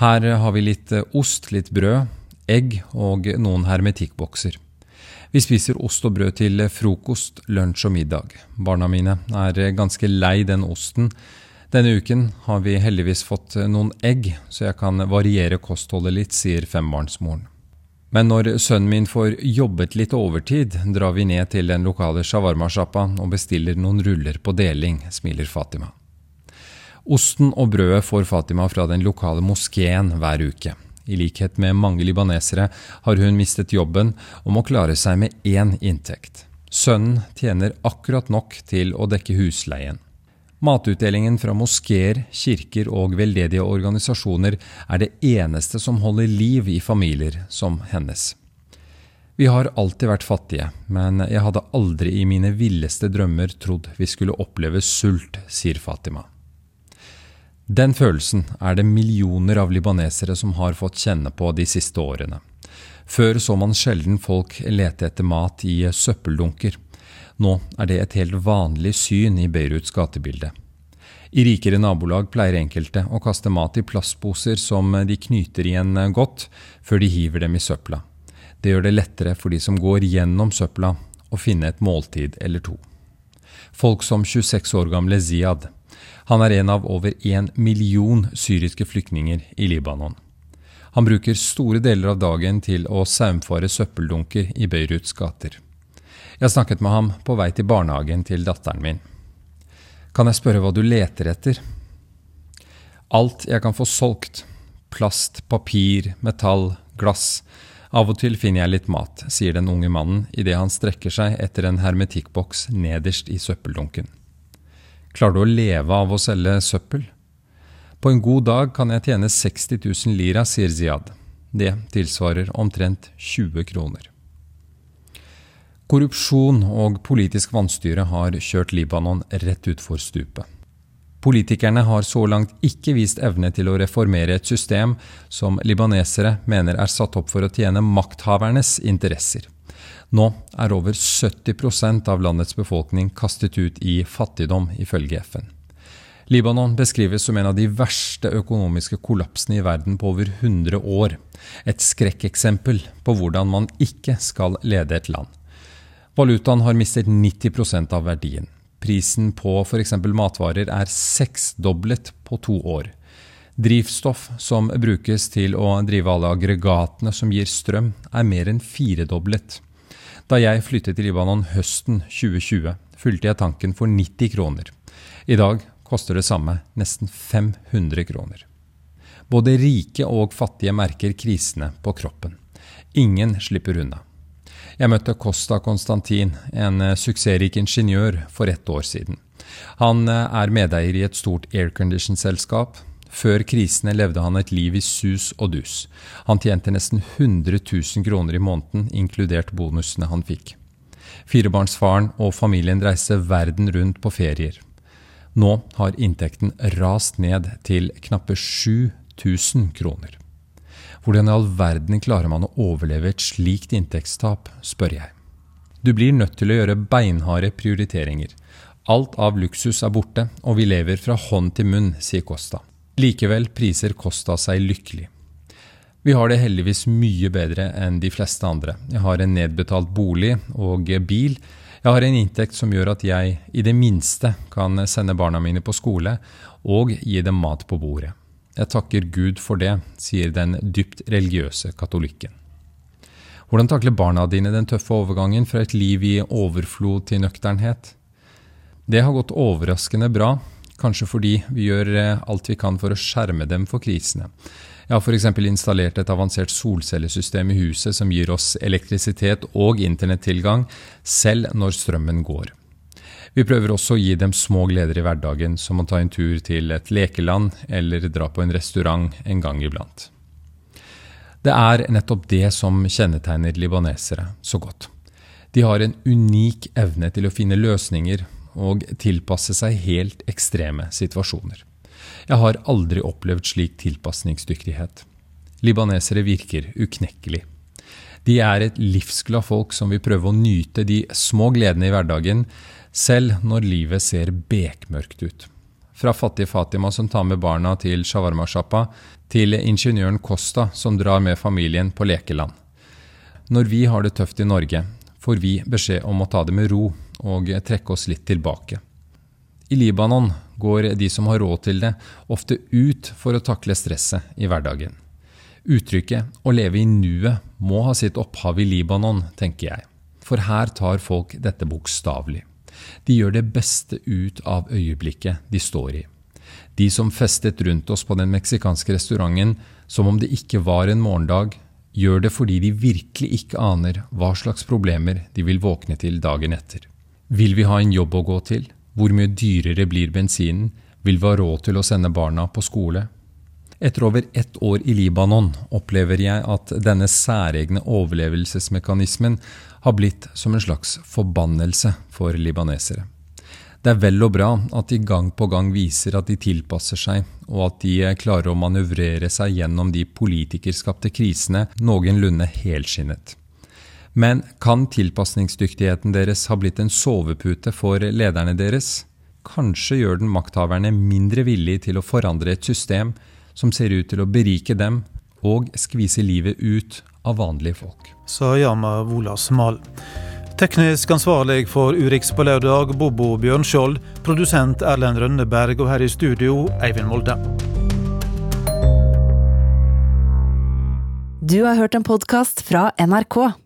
Her har vi litt ost, litt brød, egg og noen hermetikkbokser. Vi spiser ost og brød til frokost, lunsj og middag. Barna mine er ganske lei den osten. Denne uken har vi heldigvis fått noen egg, så jeg kan variere kostholdet litt, sier fembarnsmoren. Men når sønnen min får jobbet litt overtid, drar vi ned til den lokale shawarma-sjappa og bestiller noen ruller på deling, smiler Fatima. Osten og brødet får Fatima fra den lokale moskeen hver uke. I likhet med mange libanesere har hun mistet jobben og må klare seg med én inntekt. Sønnen tjener akkurat nok til å dekke husleien. Matutdelingen fra moskeer, kirker og veldedige organisasjoner er det eneste som holder liv i familier som hennes. Vi har alltid vært fattige, men jeg hadde aldri i mine villeste drømmer trodd vi skulle oppleve sult, sier Fatima. Den følelsen er det millioner av libanesere som har fått kjenne på de siste årene. Før så man sjelden folk lete etter mat i søppeldunker. Nå er det et helt vanlig syn i Beiruts gatebilde. I rikere nabolag pleier enkelte å kaste mat i plastposer som de knyter igjen godt, før de hiver dem i søpla. Det gjør det lettere for de som går gjennom søpla, å finne et måltid eller to. Folk som 26 år gamle Ziad. Han er en av over én million syriske flyktninger i Libanon. Han bruker store deler av dagen til å saumfare søppeldunker i Beiruts gater. Jeg snakket med ham på vei til barnehagen til datteren min. Kan jeg spørre hva du leter etter? Alt jeg kan få solgt. Plast, papir, metall, glass. Av og til finner jeg litt mat, sier den unge mannen idet han strekker seg etter en hermetikkboks nederst i søppeldunken. Klarer du å leve av å selge søppel? På en god dag kan jeg tjene 60 000 lira, sier Ziyad. Det tilsvarer omtrent 20 kroner. Korrupsjon og politisk vanstyre har kjørt Libanon rett utfor stupet. Politikerne har så langt ikke vist evne til å reformere et system som libanesere mener er satt opp for å tjene makthavernes interesser. Nå er over 70% av landets befolkning kastet ut i fattigdom, ifølge FN. Libanon beskrives som en av de verste økonomiske kollapsene i verden på over 100 år. Et skrekkeksempel på hvordan man ikke skal lede et land. Valutaen har mistet 90% av verdien. Prisen på f.eks. matvarer er seksdoblet på to år. Drivstoff som brukes til å drive alle aggregatene som gir strøm, er mer enn firedoblet. Da jeg flyttet til Libanon høsten 2020, fylte jeg tanken for 90 kroner. I dag koster det samme, nesten 500 kroner. Både rike og fattige merker krisene på kroppen. Ingen slipper unna. Jeg møtte Costa Konstantin, en suksessrik ingeniør, for ett år siden. Han er medeier i et stort aircondition-selskap, før krisene levde han et liv i sus og dus. Han tjente nesten 100 000 kroner i måneden, inkludert bonusene han fikk. Firebarnsfaren og familien reiste verden rundt på ferier. Nå har inntekten rast ned til knappe 7000 kroner. Hvordan i all verden klarer man å overleve et slikt inntektstap, spør jeg. Du blir nødt til å gjøre beinharde prioriteringer. Alt av luksus er borte, og vi lever fra hånd til munn, sier Costa. Likevel priser Costa seg lykkelig. Vi har det heldigvis mye bedre enn de fleste andre. Jeg har en nedbetalt bolig og bil. Jeg har en inntekt som gjør at jeg i det minste kan sende barna mine på skole og gi dem mat på bordet. Jeg takker Gud for det, sier den dypt religiøse katolikken. Hvordan takler barna dine den tøffe overgangen fra et liv i overflod til nøkternhet? Det har gått overraskende bra, kanskje fordi vi gjør eh, alt vi kan for å skjerme dem for krisene. Jeg har f.eks. installert et avansert solcellesystem i huset som gir oss elektrisitet og internettilgang selv når strømmen går. Vi prøver også å gi dem små gleder i hverdagen, som å ta en tur til et lekeland eller dra på en restaurant en gang iblant. Det er nettopp det som kjennetegner libanesere så godt. De har en unik evne til å finne løsninger og tilpasse seg helt ekstreme situasjoner. Jeg har aldri opplevd slik tilpasningsdyktighet. Libanesere virker uknekkelig. De er et livsglad folk som vil prøve å nyte de små gledene i hverdagen, selv når livet ser bekmørkt ut. Fra fattige Fatima som tar med barna til shawarma-sjappa, til ingeniøren Costa som drar med familien på lekeland. Når vi har det tøft i Norge, får vi beskjed om å ta det med ro og trekke oss litt tilbake. I Libanon går de som har råd til det, ofte ut for å takle stresset i hverdagen. Uttrykket 'å leve i nuet' må ha sitt opphav i Libanon, tenker jeg. For her tar folk dette bokstavelig. De gjør det beste ut av øyeblikket de står i. De som festet rundt oss på den meksikanske restauranten som om det ikke var en morgendag, gjør det fordi de virkelig ikke aner hva slags problemer de vil våkne til dagen etter. Vil vi ha en jobb å gå til? Hvor mye dyrere blir bensinen? Vil vi ha råd til å sende barna på skole? Etter over ett år i Libanon opplever jeg at denne særegne overlevelsesmekanismen har blitt som en slags forbannelse for libanesere. Det er vel og bra at de gang på gang viser at de tilpasser seg, og at de klarer å manøvrere seg gjennom de politikerskapte krisene noenlunde helskinnet. Men kan tilpasningsdyktigheten deres ha blitt en sovepute for lederne deres? Kanskje gjør den makthaverne mindre villig til å forandre et system som ser ut til å berike dem og skvise livet ut av vanlige folk. Sa Jama Wolas Mal. Teknisk ansvarlig for Urix på lørdag, Bobo Bjørnskjold. Produsent Erlend Rønneberg, og her i studio, Eivind Molde. Du har hørt en podkast fra NRK.